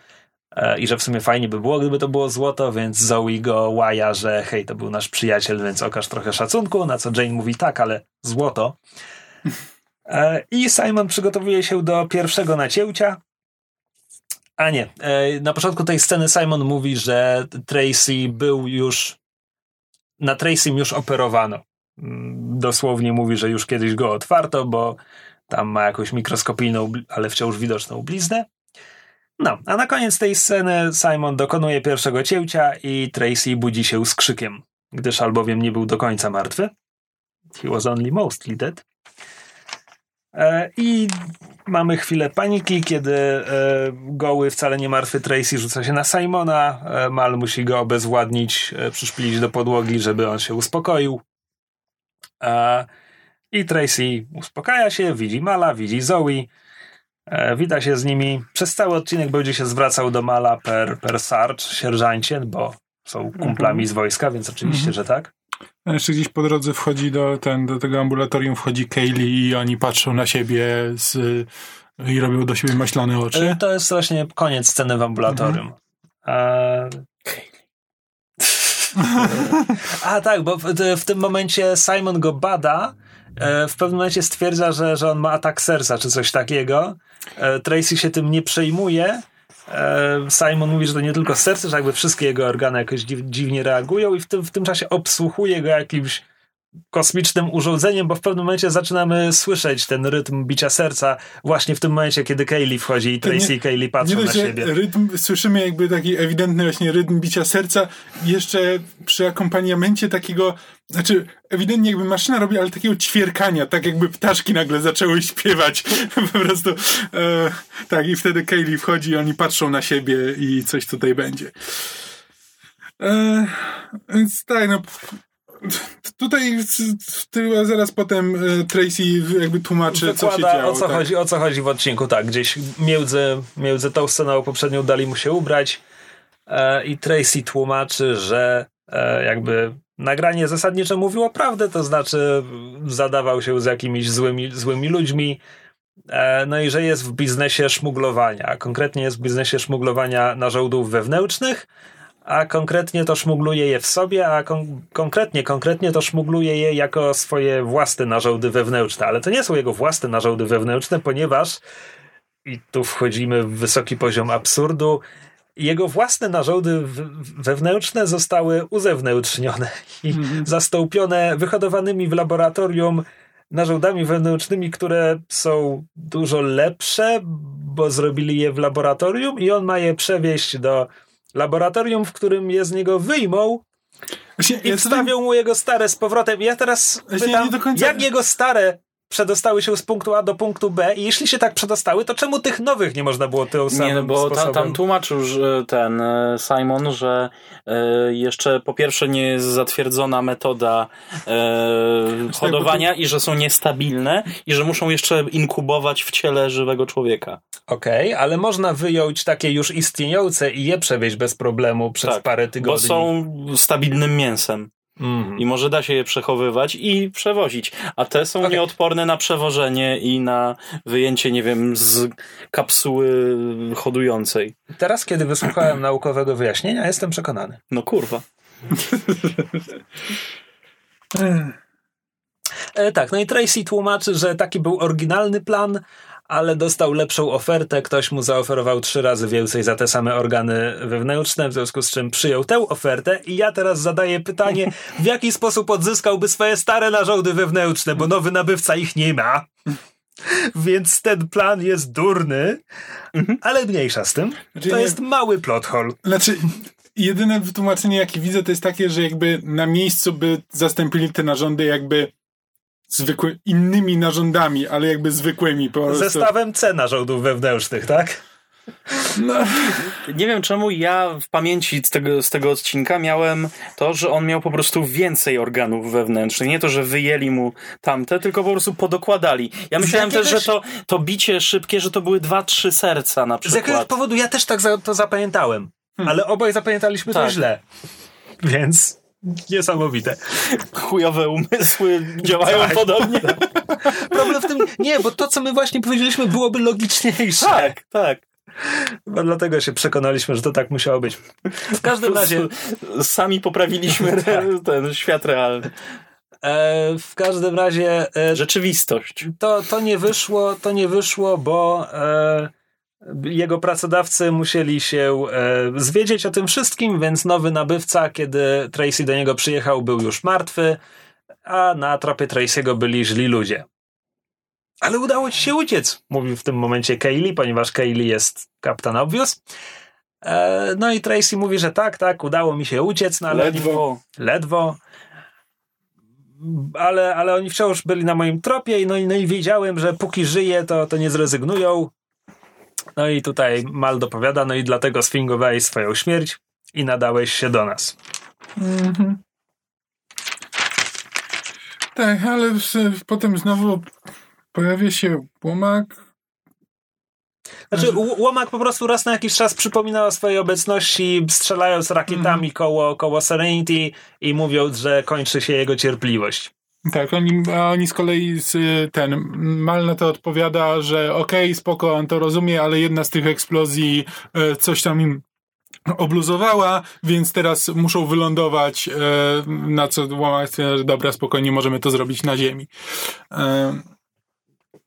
e, i że w sumie fajnie by było, gdyby to było złoto, więc Zoe go łaja, że hej, to był nasz przyjaciel, więc okaż trochę szacunku, na co Jane mówi tak, ale złoto. E, I Simon przygotowuje się do pierwszego nacięcia. A nie, e, na początku tej sceny Simon mówi, że Tracy był już na Tracym już operowano. Mm, Dosłownie mówi, że już kiedyś go otwarto, bo tam ma jakąś mikroskopijną, ale wciąż widoczną bliznę. No, a na koniec tej sceny Simon dokonuje pierwszego cięcia i Tracy budzi się z krzykiem, gdyż albowiem nie był do końca martwy. He was only mostly dead. E, I mamy chwilę paniki, kiedy e, goły, wcale nie martwy Tracy rzuca się na Simona. E, Mal musi go obezwładnić, przyszpilić do podłogi, żeby on się uspokoił. I Tracy uspokaja się, widzi Mala, widzi Zoe. Wita się z nimi. Przez cały odcinek będzie się zwracał do Mala per, per Sarge, sierżancie, bo są kumplami z wojska, więc oczywiście, że tak. A jeszcze gdzieś po drodze wchodzi do, ten, do tego ambulatorium, wchodzi Kaylee i oni patrzą na siebie z, i robią do siebie maślane oczy. E, To jest właśnie koniec sceny w ambulatorium. E, A tak, bo w, w tym momencie Simon go bada e, w pewnym momencie stwierdza, że, że on ma atak serca czy coś takiego. E, Tracy się tym nie przejmuje. E, Simon mówi, że to nie tylko serce, że jakby wszystkie jego organy jakoś dziw, dziwnie reagują i w tym, w tym czasie obsłuchuje go jakimś kosmicznym urządzeniem, bo w pewnym momencie zaczynamy słyszeć ten rytm bicia serca właśnie w tym momencie, kiedy Kaylee wchodzi i nie- Tracy i Kaylee patrzą Nie na że siebie. rytm, słyszymy jakby taki ewidentny właśnie rytm bicia serca, jeszcze przy akompaniamencie takiego, znaczy ewidentnie jakby maszyna robi, ale takiego ćwierkania, tak jakby ptaszki nagle zaczęły śpiewać. po prostu e, tak i wtedy Kaylee wchodzi i oni patrzą na siebie i coś tutaj będzie. E, więc tak, no tutaj zaraz potem e, Tracy jakby tłumaczy, co się Wykłada, działo. o co, tak. chodzi, o co chodzi w odcinku, tak, gdzieś między, między tą sceną poprzednią dali mu się ubrać e, i Tracy tłumaczy, że e, jakby nagranie zasadniczo mówiło prawdę, to znaczy zadawał się z jakimiś złymi, złymi ludźmi, e, no i że jest w biznesie szmuglowania, konkretnie jest w biznesie szmuglowania narządów wewnętrznych, a konkretnie to szmugluje je w sobie, a kon- konkretnie, konkretnie to szmugluje je jako swoje własne narządy wewnętrzne. Ale to nie są jego własne narządy wewnętrzne, ponieważ i tu wchodzimy w wysoki poziom absurdu. Jego własne narządy wewnętrzne zostały uzewnętrznione i zastąpione wyhodowanymi w laboratorium narządami wewnętrznymi, które są dużo lepsze, bo zrobili je w laboratorium i on ma je przewieźć do laboratorium, w którym je z niego wyjmą Właśnie, i ja wstawią mu jego stare z powrotem. Ja teraz pytam, do końca- jak jego stare przedostały się z punktu A do punktu B i jeśli się tak przedostały, to czemu tych nowych nie można było tym samym Nie, no bo ta, tam tłumaczył ten e, Simon, że e, jeszcze po pierwsze nie jest zatwierdzona metoda e, hodowania i że są niestabilne i że muszą jeszcze inkubować w ciele żywego człowieka. Okej, ale można wyjąć takie już istniejące i je przewieźć bez problemu przez Tak, parę Bo tygodni. są stabilnym mięsem Mhm. i może da się je przechowywać i przewozić, a te są Okej. nieodporne na przewożenie i na wyjęcie, nie wiem, z kapsuły hodującej. Teraz, kiedy wysłuchałem naukowego wyjaśnienia, jestem przekonany. No kurwa. E, tak, no i Tracy tłumaczy, że taki był oryginalny plan, ale dostał lepszą ofertę. Ktoś mu zaoferował trzy razy więcej za te same organy wewnętrzne, w związku z czym przyjął tę ofertę. I ja teraz zadaję pytanie, w jaki sposób odzyskałby swoje stare narządy wewnętrzne, bo nowy nabywca ich nie ma. Więc ten plan jest durny, ale mniejsza z tym. Znaczy, To jest mały plot hole. Znaczy, jedyne wytłumaczenie, jakie widzę, to jest takie, że jakby na miejscu by zastąpili te narządy jakby zwykły, innymi narządami, ale jakby zwykłymi po prostu. Zestawem C narządów wewnętrznych, tak? No, Nie wiem czemu ja w pamięci z tego, z tego odcinka miałem to, że on miał po prostu więcej organów wewnętrznych. Nie to, że wyjęli mu tamte, tylko po prostu podokładali. Ja myślałem też, jakiegoś- że to, to bicie szybkie, że to były dwa, trzy serca na Z jakiegoś przykład. powodu ja też tak za, to zapamiętałem, ale obaj zapamiętaliśmy to Tak. źle. Więc niesamowite. Chujowe umysły działają Tak. podobnie. Problem w tym, nie, bo to, co my właśnie powiedzieliśmy, byłoby logiczniejsze. Tak, tak. Chyba dlatego się przekonaliśmy, że to tak musiało być. W każdym razie, Sami poprawiliśmy ten, ten świat realny. e, w każdym razie e, Rzeczywistość. to, to nie wyszło, to nie wyszło, bo e, jego pracodawcy musieli się e, zwiedzieć o tym wszystkim, więc nowy nabywca, kiedy Tracy do niego przyjechał, był już martwy, a na tropie Tracy'ego byli źli ludzie. Ale udało ci się uciec, mówił w tym momencie Kaylee, ponieważ Kaylee jest Captain Obvious. E, no i Tracy mówi, że tak, tak, udało mi się uciec, no ale Ledwo. ledwo. Ale, ale oni wciąż byli na moim tropie no, i- no i wiedziałem, że póki żyję, to, to nie zrezygnują. No i tutaj Mal dopowiada, no i dlatego sfingowałeś swoją śmierć i nadałeś się do nas. tak, ale potem znowu pojawia się łomak. Znaczy, Łomak po prostu raz na jakiś czas przypomina o swojej obecności, strzelając rakietami koło, koło Serenity i mówiąc, że kończy się jego cierpliwość. Tak, oni, a oni z kolei z, ten Mal na to odpowiada, że okej, spoko, on to rozumie, ale jedna z tych eksplozji e, coś tam im obluzowała, więc teraz muszą wylądować, e, na co że dobra, spokojnie, możemy to zrobić na ziemi. E,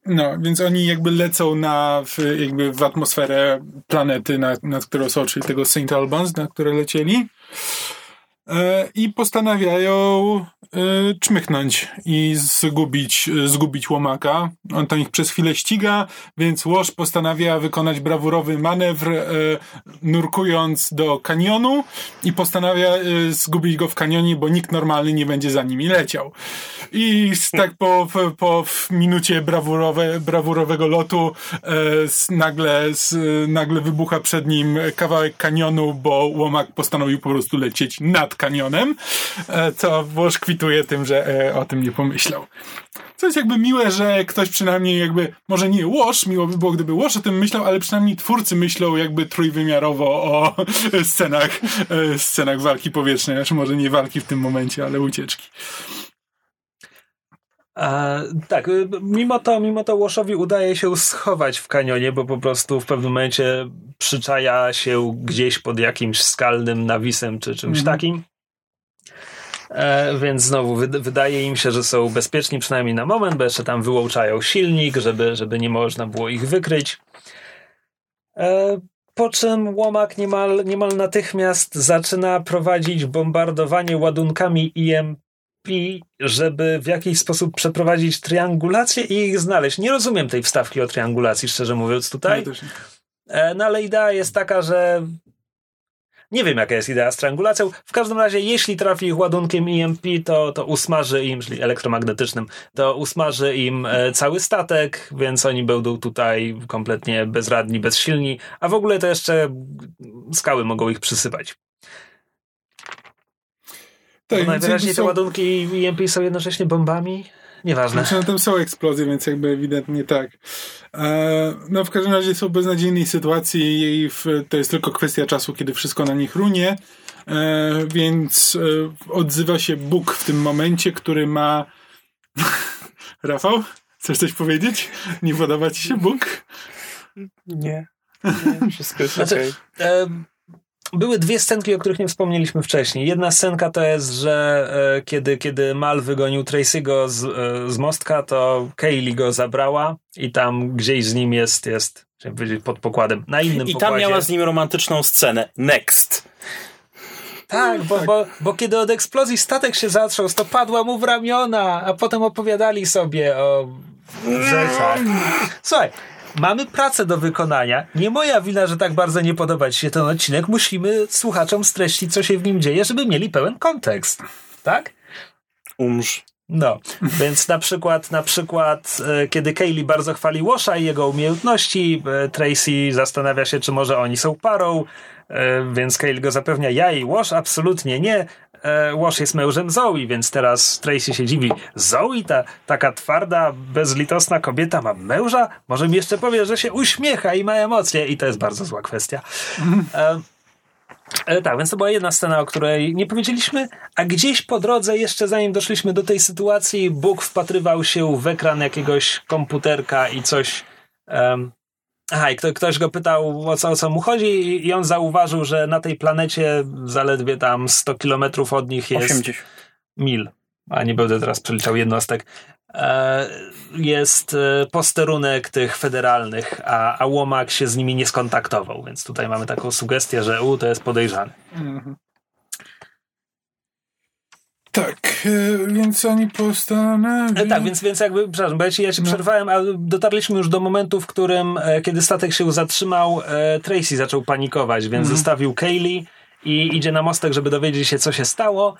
no, więc oni jakby lecą na, w, jakby w atmosferę planety, nad, nad którą są, czyli tego St. Albans, na które lecieli. E, I postanawiają e, czmychnąć i zgubić, zgubić łomaka. On tam ich przez chwilę ściga, więc Łoż postanawia wykonać brawurowy manewr, e, nurkując do kanionu i postanawia zgubić go w kanionie, bo nikt normalny nie będzie za nimi leciał. I tak po, po minucie brawurowe, brawurowego lotu nagle, nagle wybucha przed nim kawałek kanionu, bo łomak postanowił po prostu lecieć nad kanionem, e, co Włosz kwituje tym, że e, o tym nie pomyślał. Co jest jakby miłe, że ktoś przynajmniej jakby, może nie Łosz, miło by było, gdyby Łosz o tym myślał, ale przynajmniej twórcy myślą jakby trójwymiarowo o scenach, e, scenach walki powietrznej, znaczy może nie walki w tym momencie, ale ucieczki. A, tak, y, mimo to, mimo to Łoszowi udaje się schować w kanionie, bo po prostu w pewnym momencie przyczaja się gdzieś pod jakimś skalnym nawisem czy czymś mm. takim. E, więc znowu wydaje im się, że są bezpieczni przynajmniej na moment, bo jeszcze tam wyłączają silnik, żeby, żeby nie można było ich wykryć. E, po czym łomak niemal, niemal natychmiast zaczyna prowadzić bombardowanie ładunkami IM żeby w jakiś sposób przeprowadzić triangulację i ich znaleźć. Nie rozumiem tej wstawki o triangulacji, szczerze mówiąc, tutaj. E, no ale idea jest taka, że nie wiem, jaka jest idea z triangulacją. W każdym razie, jeśli trafi ich ładunkiem EMP, to, to usmaży im, czyli elektromagnetycznym, to usmaży im e, cały statek, więc oni będą tutaj kompletnie bezradni, bezsilni, a w ogóle to jeszcze skały mogą ich przysypać. Tak, najwyraźniej te ładunki EMP są jednocześnie bombami. Nieważne. Znaczy, no tam są eksplozje, więc jakby ewidentnie tak. E, no w każdym razie są w beznadziejnej sytuacji i w, to jest tylko kwestia czasu, kiedy wszystko na nich runie. E, więc e, odzywa się Bóg w tym momencie, który ma... Rafał? Chcesz coś powiedzieć? Nie podoba ci się Bóg? Nie. nie wszystko jest znaczy, okay były dwie scenki, o których nie wspomnieliśmy wcześniej. Jedna scenka to jest, że e, kiedy, kiedy Mal wygonił Tracy'ego z, e, z mostka, to Kaylee go zabrała i tam gdzieś z nim jest, jest pod pokładem, na innym I pokładzie. tam miała z nim romantyczną scenę. Next. Tak, bo, bo, bo kiedy od eksplozji statek się zatrząsł, to padła mu w ramiona, a potem opowiadali sobie o rzeczach. Słuchaj, mamy pracę do wykonania. Nie moja wina, że tak bardzo nie podoba ci się ten odcinek. Musimy słuchaczom streścić, co się w nim dzieje, żeby mieli pełen kontekst. Tak? Umrz. No, więc na przykład, na przykład, e, kiedy Kaylee bardzo chwali Washa i jego umiejętności, e, Tracy zastanawia się, czy może oni są parą, e, więc Kaylee go zapewnia, ja i Wash absolutnie nie, Wash jest mężem Zoe, więc teraz Tracy się dziwi. Zoe, ta taka twarda, bezlitosna kobieta ma męża? Może mi jeszcze powie, że się uśmiecha i ma emocje i to jest bardzo zła kwestia. E, e, tak, więc to była jedna scena, o której nie powiedzieliśmy, a gdzieś po drodze, jeszcze zanim doszliśmy do tej sytuacji, Bóg wpatrywał się w ekran jakiegoś komputerka i coś um, Aha, i ktoś go pytał, o co, o co mu chodzi i on zauważył, że na tej planecie zaledwie tam 100 kilometrów od nich jest... 80. Mil. A nie będę teraz przeliczał jednostek. E, jest e, posterunek tych federalnych, a, a Łomak się z nimi nie skontaktował, więc tutaj mamy taką sugestię, że u, to jest podejrzany. Mhm. Tak, e, więc oni postanowią... E, tak, więc, więc jakby, przepraszam, bo ja ci, ja ci no. przerwałem, a dotarliśmy już do momentu, w którym, e, kiedy statek się zatrzymał, Tracy zaczął panikować, więc mhm. zostawił Kaylee i idzie na mostek, żeby dowiedzieć się, co się stało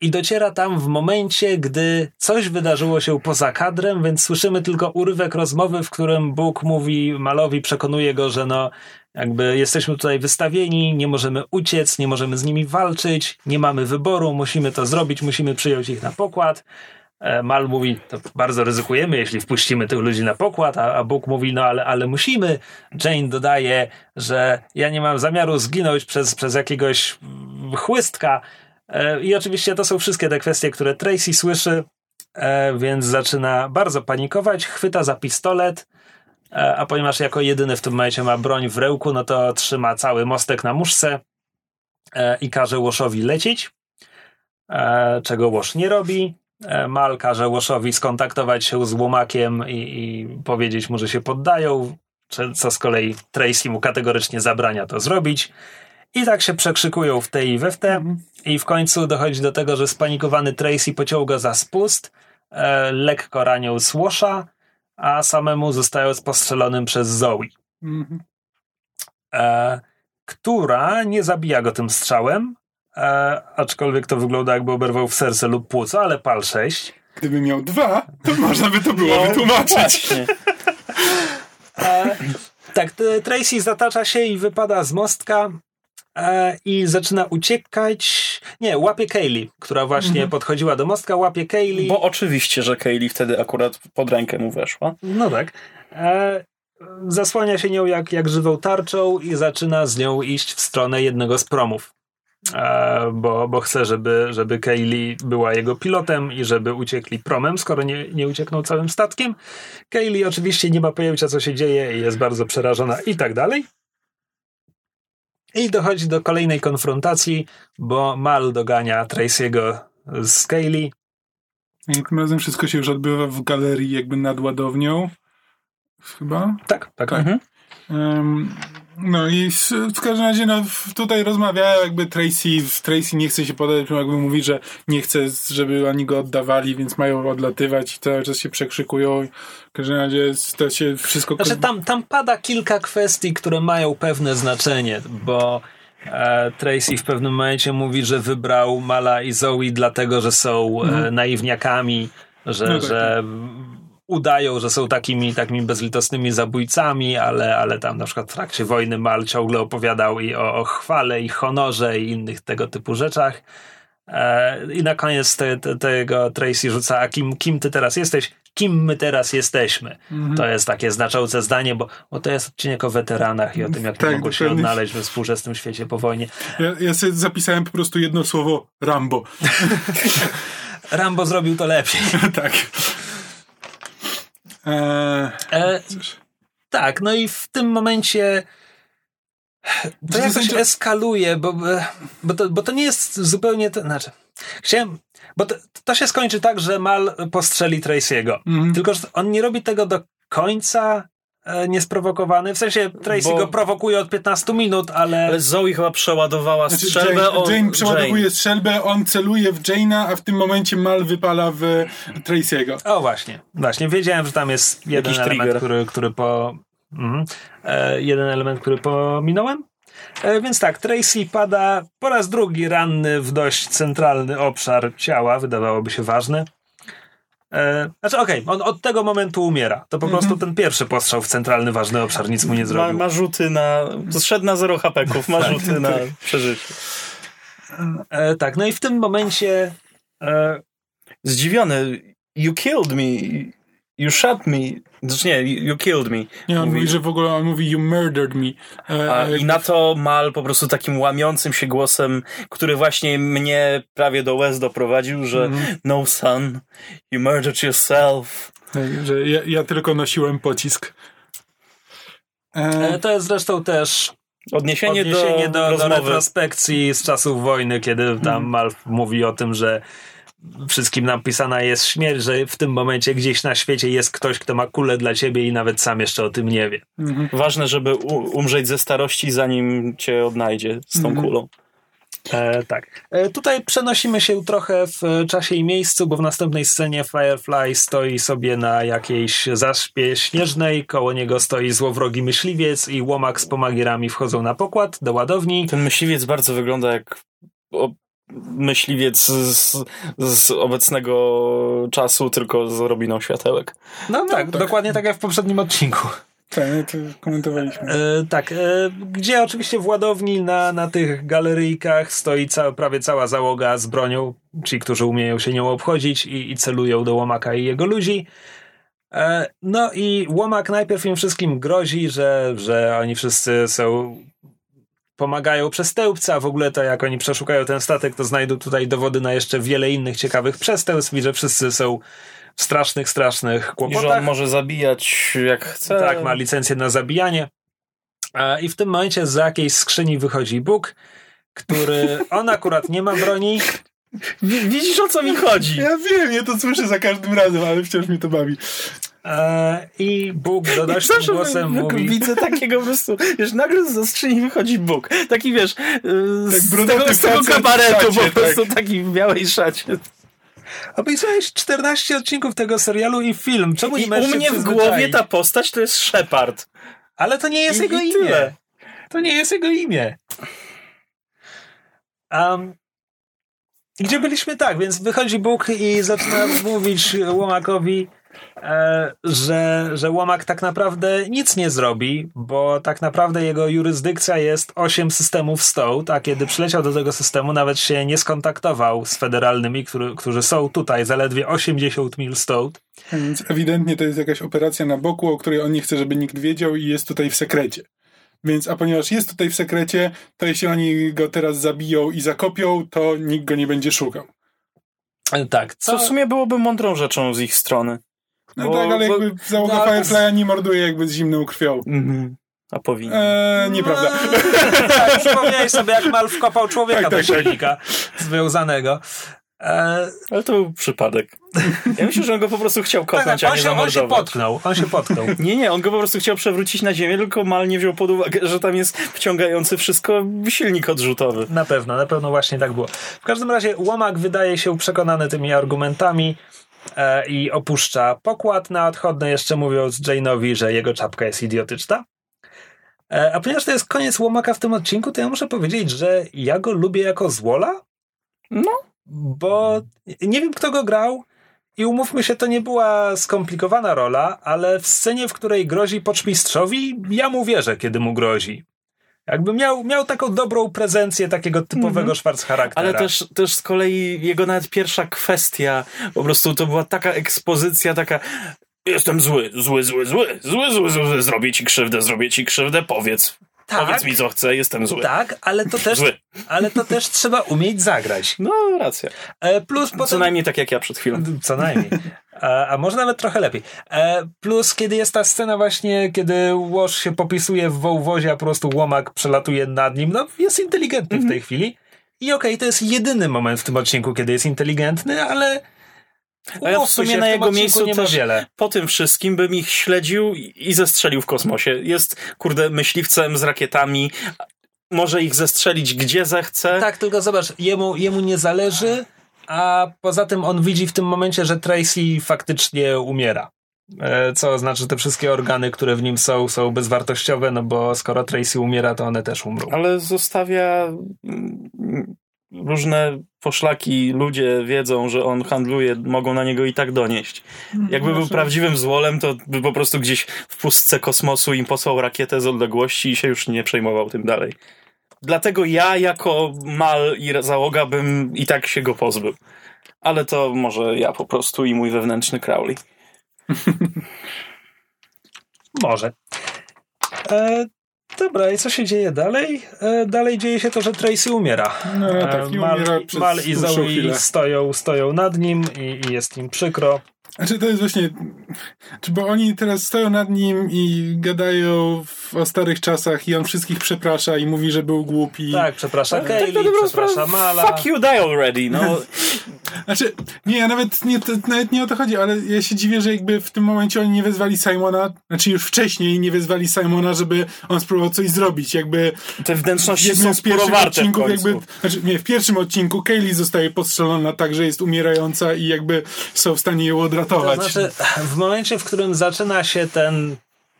i dociera tam w momencie, gdy coś wydarzyło się poza kadrem, więc słyszymy tylko urywek rozmowy, w którym Bóg mówi Malowi, przekonuje go, że no, jakby jesteśmy tutaj wystawieni, nie możemy uciec, nie możemy z nimi walczyć, nie mamy wyboru, musimy to zrobić, musimy przyjąć ich na pokład. E, Mal mówi, to bardzo ryzykujemy, jeśli wpuścimy tych ludzi na pokład, a, a Bóg mówi, no ale, ale musimy. Jane dodaje, że ja nie mam zamiaru zginąć przez, przez jakiegoś chłystka, E, I oczywiście to są wszystkie te kwestie, które Tracy słyszy, e, więc zaczyna bardzo panikować, chwyta za pistolet, a ponieważ jako jedyny w tym momencie ma broń w rełku, no to trzyma cały mostek na muszce e, i każe Łoszowi lecieć, e, czego Łosz nie robi. E, Mal każe Łoszowi skontaktować się z Łomakiem i, i powiedzieć mu, że się poddają, co z kolei Tracy mu kategorycznie zabrania to zrobić. I tak się przekrzykują w te i we w te i w końcu dochodzi do tego, że spanikowany Tracy pociąga za spust, e, lekko ranią Łosza, a samemu zostając postrzelonym przez Zoe Mhm. e, która nie zabija go tym strzałem, e, aczkolwiek to wygląda jakby oberwał w serce lub płuco, ale pal 6. Gdyby miał dwa, to można by to było No, wytłumaczyć. E, tak, Tracy zatacza się i wypada z mostka e, i zaczyna uciekać. Nie, łapie Kaylee, która właśnie podchodziła do mostka, łapie Kaylee. Bo oczywiście, że Kaylee wtedy akurat pod rękę mu weszła. No tak. E, zasłania się nią jak, jak żywą tarczą i zaczyna z nią iść w stronę jednego z promów. E, bo, bo chce, żeby, żeby Kaylee była jego pilotem i żeby uciekli promem, skoro nie, nie uciekną całym statkiem. Kaylee oczywiście nie ma pojęcia, co się dzieje i jest bardzo przerażona i tak dalej. I dochodzi do kolejnej konfrontacji, bo Mal dogania Tracy'ego z Kaylee. I tym razem wszystko się już odbywa w galerii jakby nad ładownią. Chyba? Tak, tak. Mhm. Em, no i w każdym razie no, tutaj rozmawiają jakby Tracy, Tracy nie chce się podać, jakby mówi, że nie chce, żeby oni go oddawali, więc mają odlatywać i cały czas się przekrzykują. W każdym razie to się wszystko... Znaczy tam, tam pada kilka kwestii, które mają pewne znaczenie, bo e, Tracy w pewnym momencie mówi, że wybrał Mala i Zoe dlatego, że są e, naiwniakami, że, No tak, że udają, że są takimi, takimi bezlitosnymi zabójcami, ale, ale tam na przykład w trakcie wojny Mal ciągle opowiadał i o, o chwale, i honorze, i innych tego typu rzeczach. E, I na koniec te, te, tego Tracy rzuca, a kim, kim ty teraz jesteś? Kim my teraz jesteśmy? To jest takie znaczące zdanie, bo, bo to jest odcinek o weteranach i o tym, jak Tak, nie mogą się odnaleźć we współczesnym świecie po wojnie. Ja, ja sobie zapisałem po prostu jedno słowo Rambo. Rambo zrobił to lepiej. tak. Eee, E, cóż. tak, no i w tym momencie to jakoś eskaluje, bo, bo, to, bo to nie jest zupełnie to, znaczy, chciałem, bo to, to się skończy tak, że Mal postrzeli Tracy'ego. Mhm. Tylko, że on nie robi tego do końca e, niesprowokowany. W sensie Tracy Bo- go prowokuje od 15 minut, ale, Ale Zoe chyba przeładowała Znaczy, strzelbę Jane, o Jane przeładowuje strzelbę, on celuje w Jane'a, a w tym momencie Mal wypala w Tracy'ego. O, właśnie. Właśnie. Wiedziałem, że tam jest jeden Jakiś element, trigger. który, który po. Mhm. E, jeden element, który pominąłem. E, więc tak, Tracy pada po raz drugi ranny w dość centralny obszar ciała, wydawałoby się ważny. E, znaczy, okej, on od tego momentu umiera. To po prostu ten pierwszy postrzał w centralny, ważny obszar nic mu nie Ma, zrobił. ma rzuty na... Zszedł na zero hapeków, ma rzuty na przeżycie. E, tak, no i w tym momencie. E, Zdziwiony. You killed me. You shot me. Znaczy nie, you killed me. Nie, on mówi, Mówi- że w ogóle on mówi you murdered me. E, A, e, I na to Mal po prostu takim łamiącym się głosem, który właśnie mnie prawie do łez doprowadził, że Mhm. no son, you murdered yourself. że ja, ja tylko nosiłem pocisk. E, e, to jest zresztą też Odniesienie, odniesienie do, do, do, retrospekcji z czasów wojny, kiedy tam Malf mówi o tym, że wszystkim napisana jest śmierć, że w tym momencie gdzieś na świecie jest ktoś, kto ma kulę dla ciebie i nawet sam jeszcze o tym nie wie. Ważne, żeby u, umrzeć ze starości, zanim cię odnajdzie z tą Mhm. kulą. E, tak. E, tutaj przenosimy się trochę w e, czasie i miejscu, bo w następnej scenie Firefly stoi sobie na jakiejś zaspie śnieżnej, koło niego stoi złowrogi myśliwiec i łomak z pomagierami wchodzą na pokład do ładowni. Ten myśliwiec bardzo wygląda jak myśliwiec z, z obecnego czasu, tylko z robiną światełek. No, tak, dokładnie tak jak w poprzednim odcinku. tak, to komentowaliśmy. E, tak, e, gdzie oczywiście w ładowni na, na tych galeryjkach stoi ca, prawie cała załoga z bronią, ci, którzy umieją się nią obchodzić i, i celują do Łomaka i jego ludzi. E, no i Łomak najpierw im wszystkim grozi, że, że oni wszyscy są pomagają przestępca, a w ogóle to jak oni przeszukają ten statek, to znajdą tutaj dowody na jeszcze wiele innych ciekawych przestępstw i że wszyscy są w strasznych, strasznych I że kłopotach. on może zabijać jak chce. Tak, ma licencję na zabijanie. E, I w tym momencie z jakiejś skrzyni wychodzi Bóg który on akurat nie ma broni, Widzisz o co mi chodzi? Ja wiem, ja to słyszę za każdym razem, ale wciąż mnie to bawi. e, i Bóg donośnym Zawsze głosem jak mówi... widzę takiego po prostu, wiesz, nagle z skrzyni wychodzi Bóg. Taki, wiesz, yy, Tak z brodaty tego, z tego kabaretu po szacie, prostu, tak. taki w białej szacie. Obejrzałeś 14 odcinków tego serialu i film. Czemu nie I możesz u mnie w głowie ta postać to jest Shepard. Ale to nie jest I- jego i imię. To nie jest jego imię. Um, gdzie byliśmy tak, więc wychodzi Bóg i zaczyna mówić Łomakowi, e, że, że Łomak tak naprawdę nic nie zrobi, bo tak naprawdę jego jurysdykcja jest 8 systemów stąd, a kiedy przyleciał do tego systemu, nawet się nie skontaktował z federalnymi, który, którzy są tutaj zaledwie 80 mil stąd. Więc ewidentnie to jest jakaś operacja na boku, o której on nie chce, żeby nikt wiedział i jest tutaj w sekrecie. Więc, a ponieważ jest tutaj w sekrecie, to jeśli oni go teraz zabiją i zakopią, to nikt go nie będzie szukał. E, Tak, Co w sumie byłoby mądrą rzeczą z ich strony. No Bo- tak, ale bo- jakby załoga no, ale- Firefly'a nie morduje jakby z zimną krwią. Mhm. A powinien. Eee, nieprawda. tak, przypomniałeś sobie, jak Mal wkopał człowieka Tak, do tak, tak. silnika związanego. E, Ale to był przypadek. Ja myślę, że on go po prostu chciał tak, kopnąć, tak, a on, nie się, on się potknął, on się potknął. Nie, nie, on go po prostu chciał przewrócić na ziemię, tylko Mal nie wziął pod uwagę, że tam jest wciągający wszystko silnik odrzutowy. Na pewno, na pewno właśnie tak było. W każdym razie Łomak wydaje się przekonany tymi argumentami e, i opuszcza pokład na odchodne, jeszcze mówiąc Jane'owi, że jego czapka jest idiotyczna. E, a ponieważ to jest koniec Łomaka w tym odcinku, to ja muszę powiedzieć, że ja go lubię jako złola, No, bo nie wiem, kto go grał. I umówmy się, to nie była skomplikowana rola, ale w scenie, w której grozi poczmistrzowi, ja mu wierzę, kiedy mu grozi. Jakby miał, miał taką dobrą prezencję takiego typowego mm charakteru. ale też, też z kolei jego nawet pierwsza kwestia, po prostu to była taka ekspozycja, taka jestem zły, zły, zły, zły, zły, zły, zły, zły, zrobię ci krzywdę, zrobię ci krzywdę, powiedz, Tak. powiedz mi co chcę, jestem zły. Tak, ale to też, Zły. ale to też trzeba umieć zagrać. No, racja. E, plus potem... Co najmniej tak jak ja przed chwilą. Co najmniej. A, a może nawet trochę lepiej. E, plus, kiedy jest ta scena właśnie, kiedy Łoż się popisuje w wołwozie, a po prostu łomak przelatuje nad nim, no jest inteligentny w tej chwili. I okej, to jest jedyny moment w tym odcinku, kiedy jest inteligentny, ale A ja w sumie się, na jego miejscu nie ma też wiele. po tym wszystkim bym ich śledził i zestrzelił w kosmosie. Jest, kurde, myśliwcem z rakietami. Może ich zestrzelić gdzie zechce. Tak, tylko zobacz, jemu, jemu nie zależy, a poza tym on widzi w tym momencie, że Tracy faktycznie umiera. E, Co oznacza, że te wszystkie organy, które w nim są, są bezwartościowe, no bo skoro Tracy umiera, to one też umrą. Ale zostawia różne poszlaki, ludzie wiedzą, że on handluje, mogą na niego i tak donieść. Jakby był prawdziwym złolem, to by po prostu gdzieś w pustce kosmosu im posłał rakietę z odległości i się już nie przejmował tym dalej. Dlatego ja jako mal i załoga bym i tak się go pozbył. Ale to może ja po prostu i mój wewnętrzny Crowley. Może. E, dobra, i co się dzieje dalej? E, dalej dzieje się to, że Tracy umiera. No E, tak, i Mal, umiera Mal i Zoe stoją, stoją nad nim i, i jest im przykro. Znaczy to jest właśnie, czy bo oni teraz stoją nad nim i gadają w, o starych czasach i on wszystkich przeprasza i mówi, że był głupi. Tak, przeprasza Tak Kaylee, na dobrą przeprasza Mala. Fuck you, die already. No, Znaczy, nie, ja nawet nie, to, nawet nie o to chodzi, ale ja się dziwię, że jakby w tym momencie oni nie wezwali Simona, znaczy już wcześniej nie wezwali Simona, żeby on spróbował coś zrobić, jakby te w wnętrzności są z odcinków końcu. jakby, znaczy nie, w pierwszym odcinku Kaylee zostaje postrzelona tak, że jest umierająca i jakby są w stanie ją To znaczy, w momencie, w którym zaczyna się ten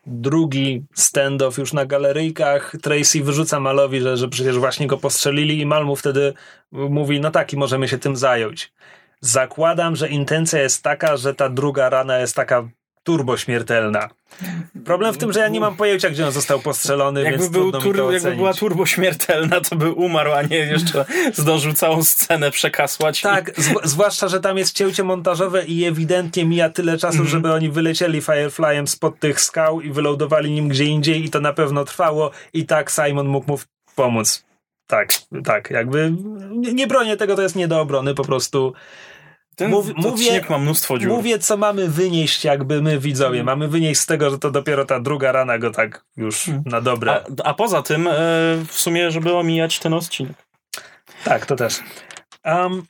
drugi stand-off już na galeryjkach, Tracy wyrzuca Malowi, że, że przecież właśnie go postrzelili i Mal mu wtedy mówi, no tak, i możemy się tym zająć. Zakładam, że intencja jest taka, że ta druga rana jest taka turbo śmiertelna. Problem w tym, że ja nie mam pojęcia, gdzie on został postrzelony, Jakby, więc był trudno tur, jakby była turbo śmiertelna, to by umarł, a nie jeszcze zdążył całą scenę przekasłać. Tak, zw- zwłaszcza, że tam jest cięcie montażowe i ewidentnie mija tyle czasu, Mhm. żeby oni wylecieli Fireflyem spod tych skał i wylądowali nim gdzie indziej i to na pewno trwało i tak Simon mógł mu pomóc. Tak, tak, jakby nie, nie bronię tego, to jest nie do obrony, po prostu Ten mów- mówię- ma mnóstwo dziur. mówię, co mamy wynieść jakby my widzowie. Mamy wynieść z tego, że to dopiero ta druga rana go tak już na dobre. a, a poza tym, e, w sumie, żeby omijać ten odcinek. Tak, to też. Um,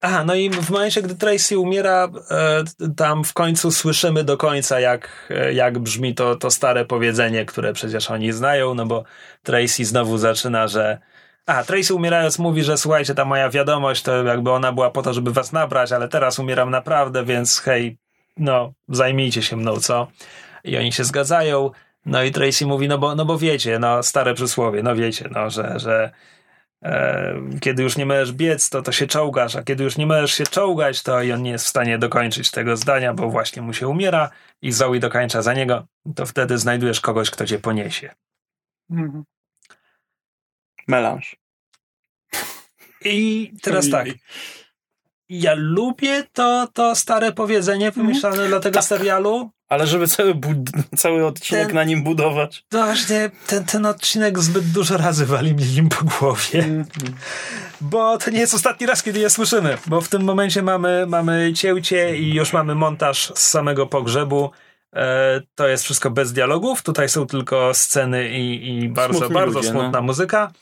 aha, no i w momencie, gdy Tracy umiera, e, tam w końcu słyszymy do końca, jak, e, jak brzmi to, to stare powiedzenie, które przecież oni znają, no bo Tracy znowu zaczyna, że a, Tracy umierając mówi, że słuchajcie, ta moja wiadomość to jakby ona była po to, żeby was nabrać, ale teraz umieram naprawdę, więc hej, no, zajmijcie się mną, co? I oni się zgadzają. No i Tracy mówi, no bo, no bo wiecie, no stare przysłowie, no wiecie, no, że, że e, kiedy już nie możesz biec, to, to się czołgasz, a kiedy już nie możesz się czołgać, to i on nie jest w stanie dokończyć tego zdania, bo właśnie mu się umiera i Zoe dokończa za niego, to wtedy znajdujesz kogoś, kto cię poniesie. Mhm. Melanż. I teraz tak. Ja lubię to, to stare powiedzenie wymyślane dla tego serialu. Ale żeby cały, bud- cały odcinek Ten- na nim budować. To właśnie ten, ten odcinek zbyt dużo razy wali mi nim po głowie. Bo to nie jest ostatni raz, kiedy je słyszymy. Bo w tym momencie mamy, mamy cięcie i już mamy montaż z samego pogrzebu. E, to jest wszystko bez dialogów. Tutaj są tylko sceny i, i bardzo, Smutni bardzo ludzie, smutna no. muzyka.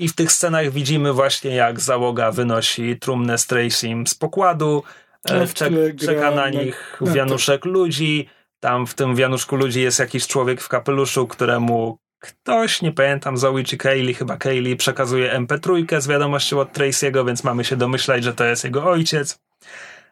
I w tych scenach widzimy właśnie, jak załoga wynosi trumnę z Tracym z pokładu. No, E, w czek, czeka na na- nich na- wianuszek ludzi. Tam w tym wianuszku ludzi jest jakiś człowiek w kapeluszu, któremu ktoś, nie pamiętam, Zoe czy Kaylee, chyba Kaylee, przekazuje MP3 z wiadomością od Tracy'ego, więc mamy się domyślać, że to jest jego ojciec.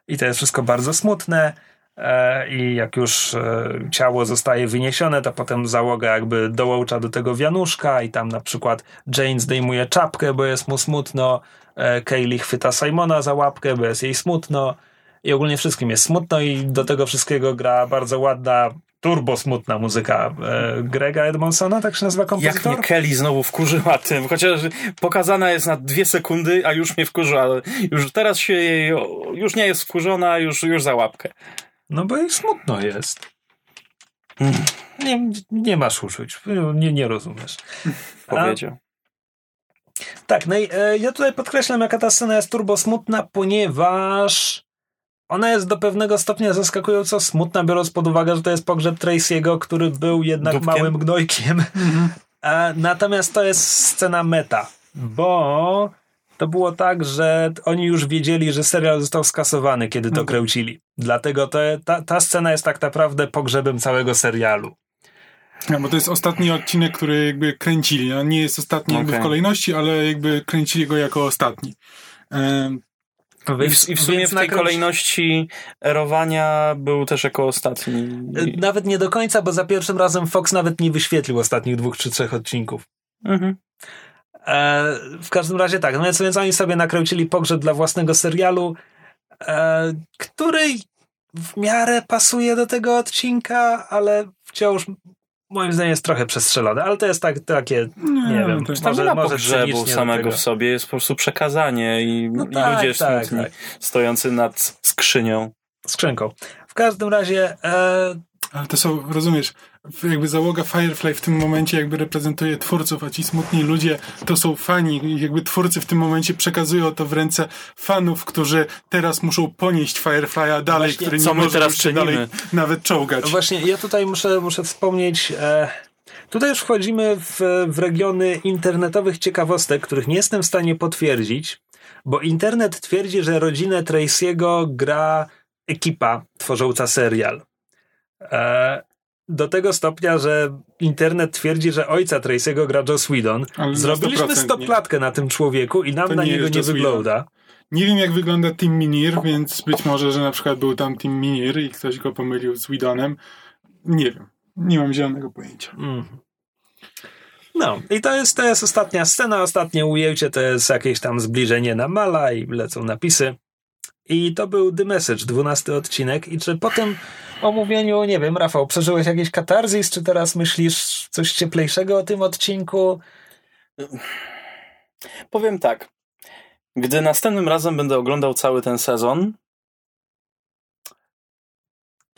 I to jest wszystko bardzo smutne. E, I jak już e, ciało zostaje wyniesione, to potem załoga jakby dołącza do tego wianuszka i tam na przykład Jane zdejmuje czapkę, bo jest mu smutno. E, Kaylee chwyta Simona za łapkę, bo jest jej smutno. I ogólnie wszystkim jest smutno i do tego wszystkiego gra bardzo ładna, turbo smutna muzyka Grega Edmonsona, tak się nazywa Jak kompozytor? mnie Kelly znowu wkurzyła tym, chociaż pokazana jest na dwie sekundy, a już mnie wkurzyła. Już teraz się jej, już nie jest wkurzona, już, już za łapkę. No bo jej smutno jest. Mm. Nie, nie masz uczuć, nie, nie rozumiesz. A- Powiedział. Tak, no i e, ja tutaj podkreślam, jaka ta scena jest turbo smutna, ponieważ ona jest do pewnego stopnia zaskakująco smutna, biorąc pod uwagę, że to jest pogrzeb Tracy'ego, który był jednak Dupkiem. małym gnojkiem. E, natomiast to jest scena meta, bo to było tak, że oni już wiedzieli, że serial został skasowany, kiedy to kręcili. Dlatego to, ta, ta scena jest tak naprawdę pogrzebem całego serialu. No, bo to jest ostatni odcinek, który jakby kręcili. On nie jest ostatni jakby w kolejności, ale jakby kręcili go jako ostatni. I w, I w sumie w tej nakręci- kolejności erowania był też jako ostatni. E, Nawet nie do końca, bo za pierwszym razem Fox nawet nie wyświetlił ostatnich dwóch czy trzech odcinków. Mhm. E, w każdym razie tak, no więc, więc oni sobie nakręcili pogrzeb dla własnego serialu, e, który w miarę pasuje do tego odcinka, ale wciąż moim zdaniem jest trochę przestrzelony, ale to jest tak, takie, nie, wiem, to jest- Tam może, nie może do samego w sobie, jest po prostu przekazanie i, No i tak, ludzie tak, smutni, tak. stojący nad skrzynią. skrzynką. W każdym razie e, Ale to są, rozumiesz, jakby załoga Firefly w tym momencie jakby reprezentuje twórców, a ci smutni ludzie to są fani jakby twórcy w tym momencie przekazują to w ręce fanów, którzy teraz muszą ponieść Firefly'a dalej, Właśnie, który nie co my może teraz już dalej nawet czołgać. No Właśnie, ja tutaj muszę, muszę wspomnieć. E, tutaj już wchodzimy w, w regiony internetowych ciekawostek, których nie jestem w stanie potwierdzić, bo internet twierdzi, że rodzinę Tracy'ego gra ekipa tworząca serial. E, do tego stopnia, że internet twierdzi, że ojca Tracy'ego gra Joss Whedon. Ale Zrobiliśmy 100% stopklatkę na tym człowieku i nam To na nie niego nie wygląda. Nie wiem, jak wygląda Team Minir, więc być może, że na przykład był tam Team Minir i ktoś go pomylił z Widonem. Nie wiem. Nie mam zielonego pojęcia. Mhm. No, i to jest, to jest ostatnia scena, ostatnie ujęcie to jest jakieś tam zbliżenie na Mala i lecą napisy. I to był The Message, 12 odcinek. I czy po tym omówieniu, nie wiem, Rafał, przeżyłeś jakiś katarzis, czy teraz myślisz coś cieplejszego o tym odcinku? Powiem tak. Gdy następnym razem będę oglądał cały ten sezon,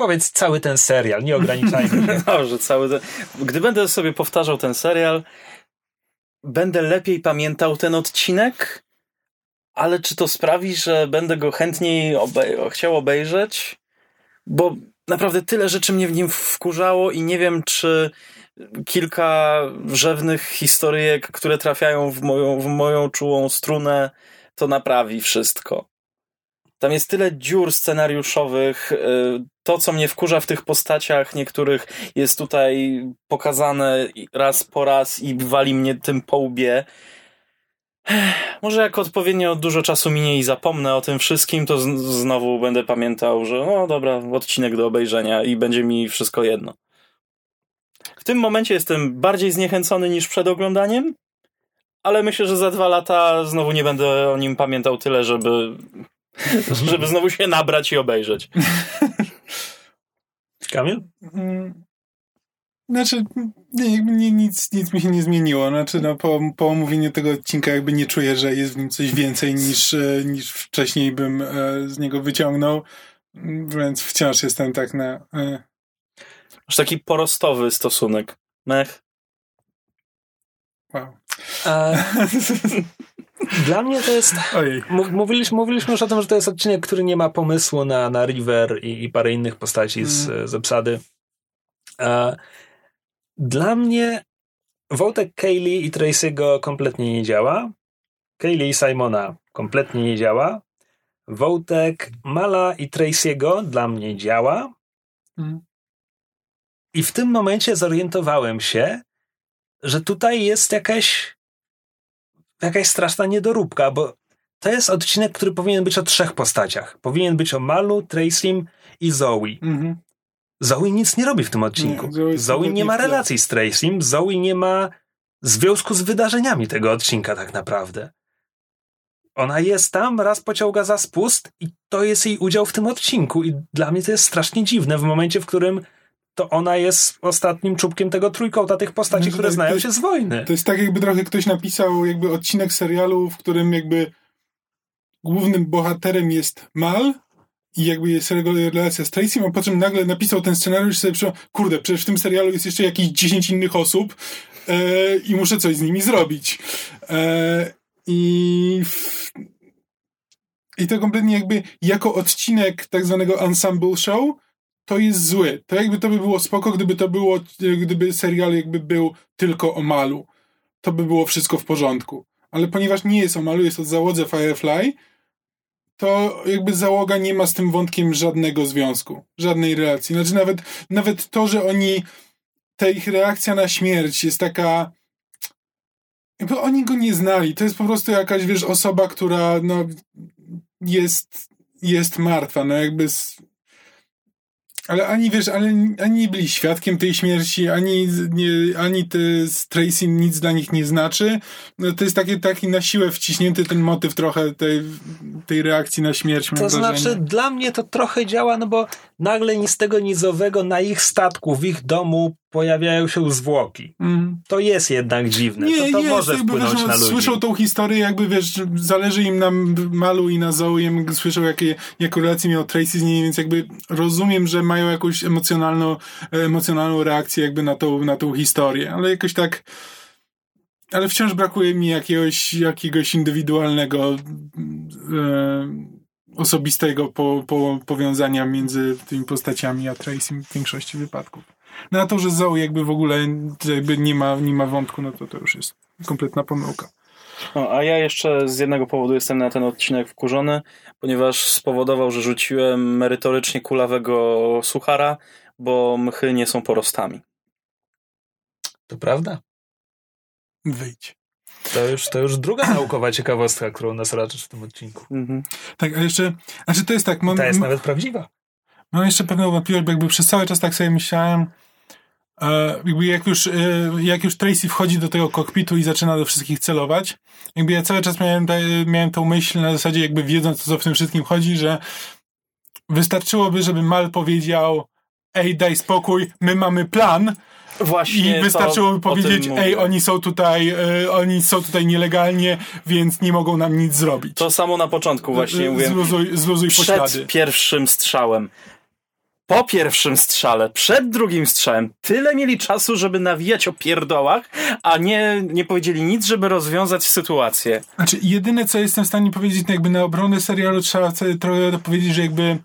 Powiedz cały ten serial, nie ograniczajmy się. Dobrze, cały ten... Gdy będę sobie powtarzał ten serial, będę lepiej pamiętał ten odcinek, ale czy to sprawi, że będę go chętniej obe... chciał obejrzeć? Bo naprawdę tyle rzeczy mnie w nim wkurzało i nie wiem, czy kilka rzewnych historyjek, które trafiają w moją, w moją czułą strunę, to naprawi wszystko. Tam jest tyle dziur scenariuszowych. y, To, co mnie wkurza w tych postaciach niektórych, jest tutaj pokazane raz po raz i wali mnie tym po łbie. Może jak odpowiednio dużo czasu minie i zapomnę o tym wszystkim, to znowu będę pamiętał, że no dobra, odcinek do obejrzenia i będzie mi wszystko jedno. W tym momencie jestem bardziej zniechęcony niż przed oglądaniem, ale myślę, że za dwa lata znowu nie będę o nim pamiętał tyle, żeby, żeby znowu się nabrać i obejrzeć. Kamil? Mm. Znaczy, nie, nie, nic, nic mi się nie zmieniło. Znaczy, no, po, po omówieniu tego odcinka jakby nie czuję, że jest w nim coś więcej niż, e, niż wcześniej bym e, z niego wyciągnął. Mm, Więc wciąż jestem tak na... E, Aż taki porostowy stosunek. Mech. wow. E, dla mnie to jest... Mówiliśmy, mówiliśmy już o tym, że to jest odcinek, który nie ma pomysłu na, na River i, i parę innych postaci z, z obsady. E, dla mnie wątek Kaylee i Tracy'ego kompletnie nie działa. Kaylee i Simona kompletnie nie działa. Wątek Mala i Tracy'ego dla mnie działa. Mm. I w tym momencie zorientowałem się, że tutaj jest jakaś jakaś straszna niedoróbka, bo to jest odcinek, który powinien być o trzech postaciach. Powinien być o Malu, Tracym i Zoe. Mhm. Zoe nic nie robi w tym odcinku. Nie, Zoe nie ma relacji z Tracym, Zoe nie ma związku z wydarzeniami tego odcinka tak naprawdę. Ona jest tam, raz pociąga za spust i to jest jej udział w tym odcinku i dla mnie to jest strasznie dziwne w momencie, w którym to ona jest ostatnim czubkiem tego trójkąta tych postaci, No które tak, znają to- się z wojny. To jest tak, jakby trochę ktoś napisał jakby odcinek serialu, w którym jakby głównym bohaterem jest Mal i jakby jest relacja z Tracy, a po czym nagle napisał ten scenariusz i sobie kurde, przecież w tym serialu jest jeszcze jakieś 10 innych osób e, i muszę coś z nimi zrobić. E, I w, i to kompletnie jakby jako odcinek tak zwanego ensemble show to jest zły. To jakby to by było spoko, gdyby to było, gdyby serial jakby był tylko o Malu. To by było wszystko w porządku. Ale ponieważ nie jest o Malu, jest o załodze Firefly, to jakby załoga nie ma z tym wątkiem żadnego związku, żadnej relacji. Znaczy nawet, nawet to, że oni, ta ich reakcja na śmierć jest taka jakby oni go nie znali. To jest po prostu jakaś, wiesz, osoba, która no, jest, jest martwa, no jakby. Ale ani, wiesz, ale ani nie byli świadkiem tej śmierci, ani, nie, ani te z Tracy nic dla nich nie znaczy. No, to jest takie, taki na siłę wciśnięty ten motyw trochę tej, tej reakcji na śmierć. To wrażenie. znaczy, dla mnie to trochę działa, no bo nagle ni z tego nizowego na ich statku, w ich domu pojawiają się zwłoki. Mm. To jest jednak dziwne. Nie, to to jest, może jakby, wpłynąć wiesz, na ludzi. Słyszą tą historię, jakby wiesz, zależy im na Malu i na Zoe, słyszą jakie, jaką relację miał Tracy z nimi, więc jakby rozumiem, że mają jakąś emocjonalną, emocjonalną reakcję jakby na tą, na tą historię, ale jakoś tak ale wciąż brakuje mi jakiegoś, jakiegoś indywidualnego e, osobistego po, po, powiązania między tymi postaciami a Tracy w większości wypadków. Na to, że Zoe jakby w ogóle jakby nie ma, nie ma wątku, no to to już jest kompletna pomyłka. No, a ja jeszcze z jednego powodu jestem na ten odcinek wkurzony, ponieważ spowodował, że rzuciłem merytorycznie kulawego suchara, bo mchy nie są porostami. To prawda. Wyjdź. To już, to już druga naukowa ciekawostka, którą nas raczysz w tym odcinku. Mhm. Tak, a jeszcze, znaczy to jest tak, mam, Ta jest nawet prawdziwa. mam jeszcze pewną wątpliwość, bo jakby przez cały czas tak sobie myślałem, e, jakby jak już, e, jak już Tracy wchodzi do tego kokpitu i zaczyna do wszystkich celować, jakby ja cały czas miałem, miałem tą myśl na zasadzie jakby wiedząc, o co w tym wszystkim chodzi, że wystarczyłoby, żeby Mal powiedział ej, daj spokój, my mamy plan, Właśnie I wystarczyłoby powiedzieć, mówię. ej, oni są tutaj, e, oni są tutaj nielegalnie, więc nie mogą nam nic zrobić. To samo na początku właśnie mówiłem. Zluzuj, zluzuj poślady. Przed pierwszym strzałem. Po pierwszym strzale, przed drugim strzałem, tyle mieli czasu, żeby nawijać o pierdołach, a nie, nie powiedzieli nic, żeby rozwiązać sytuację. Znaczy, jedyne co jestem w stanie powiedzieć, to jakby na obronę serialu trzeba trochę powiedzieć, że jakby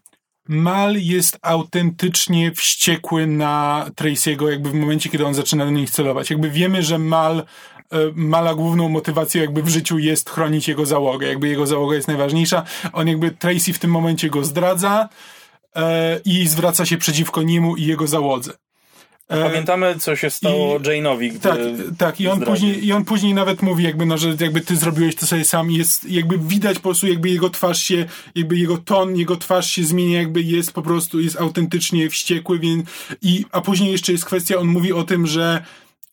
Mal jest autentycznie wściekły na Tracy'ego jakby w momencie, kiedy on zaczyna do nich celować. Jakby wiemy, że Mal e, Mala główną motywacją jakby w życiu jest chronić jego załogę. Jakby jego załoga jest najważniejsza. On jakby Tracy w tym momencie go zdradza e, i zwraca się przeciwko niemu i jego załodze. E, Pamiętamy, co się stało i- Jane'owi, tak, tak. I on, zdradził. później, I on później nawet mówi, jakby, no, że jakby ty zrobiłeś to sobie sam. Jest, jakby widać po prostu, jakby jego twarz się, jakby jego ton, jego twarz się zmienia, jakby jest po prostu, jest autentycznie wściekły, więc i, a później jeszcze jest kwestia, on mówi o tym, że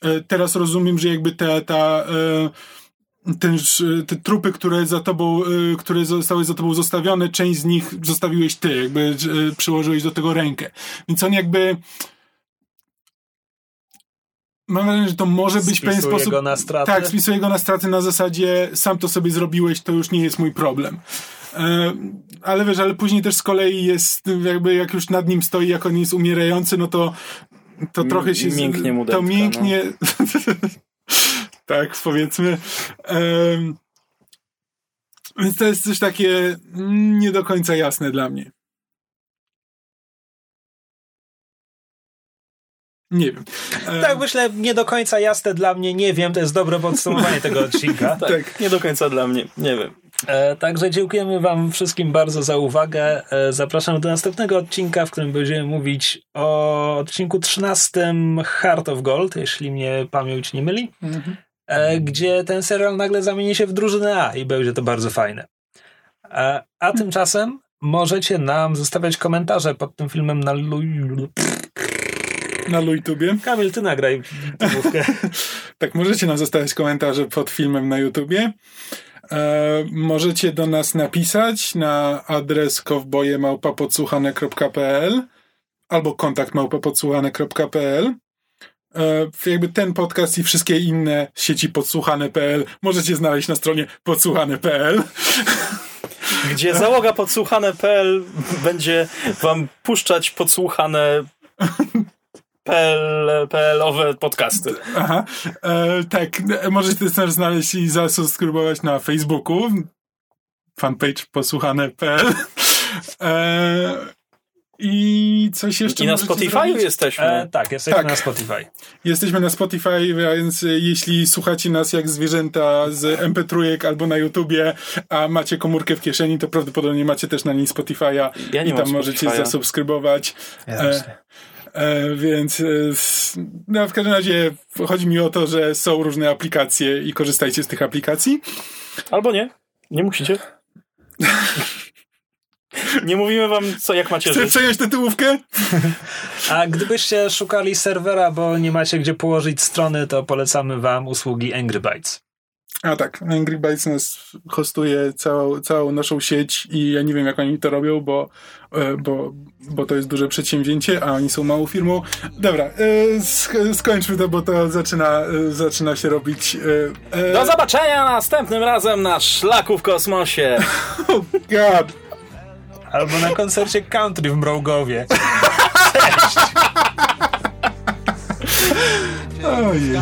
e, teraz rozumiem, że jakby ta, ta e, ten, te trupy, które za tobą, e, które zostały za tobą zostawione, część z nich zostawiłeś ty, jakby e, przyłożyłeś do tego rękę. Więc on jakby mam wrażenie, że to może być w pewien Spisuje sposób. go na straty? Tak, spisuję go na straty na zasadzie sam to sobie zrobiłeś, to już nie jest mój problem. E, ale wiesz, ale później też z kolei jest jakby jak już nad nim stoi, jak on jest umierający, no to to trochę się... mięknie mu To dętka, mięknie... tak, powiedzmy. Więc to jest coś takie mm, nie do końca jasne dla mnie. Nie wiem. Tak, myślę, nie do końca jasne dla mnie, nie wiem, to jest dobre podsumowanie tego odcinka. Tak, tak. nie do końca dla mnie, nie wiem. E, także dziękujemy Wam wszystkim bardzo za uwagę. E, zapraszam do następnego odcinka, w którym będziemy mówić o odcinku 13 Heart of Gold, jeśli mnie pamięć nie myli, Mhm. e, gdzie ten serial nagle zamieni się w drużynę A i będzie to bardzo fajne. E, a tymczasem możecie nam zostawiać komentarze pod tym filmem na lu- Na YouTubie. Kamil, ty nagraj tytułówkę. Tak, możecie nam zostawiać komentarze pod filmem na YouTubie. E, możecie do nas napisać na adres kowbojemałpapodsłuchane.pl albo kontakt małpapodsłuchane.pl e, jakby ten podcast i wszystkie inne sieci podsłuchane.pl możecie znaleźć na stronie podsłuchane.pl Gdzie załoga podsłuchane.pl będzie wam puszczać podsłuchane PL, PL-owe podcasty. Aha. E, tak, możecie też znaleźć i zasubskrybować na Facebooku. Fanpage posłuchane.pl. E, I coś jeszcze I na Spotify'u zrobić? jesteśmy. E, tak, jesteśmy Tak. na Spotify. Jesteśmy na Spotify, więc jeśli słuchacie nas jak zwierzęta z MP3 albo na YouTubie, a macie komórkę w kieszeni, to prawdopodobnie macie też na niej Spotify'a Ja i tam możecie zasubskrybować. Ja E. E, więc e, no, w każdym razie chodzi mi o to, że są różne aplikacje i korzystajcie z tych aplikacji. Albo nie. Nie musicie. Nie mówimy wam, co jak macie Chcę żyć. przejąć tytułówkę? A gdybyście szukali serwera, bo nie macie gdzie położyć strony, to polecamy wam usługi Angry Bytes. A tak, Angry Bytes nas hostuje całą, całą naszą sieć i ja nie wiem, jak oni to robią, bo, e, bo, bo to jest duże przedsięwzięcie, a oni są małą firmą. Dobra, e, sk- skończmy to, bo to zaczyna, e, zaczyna się robić... Do zobaczenia następnym razem na szlaku w kosmosie. oh God! Albo na koncercie country w Mrągowie. Ojej.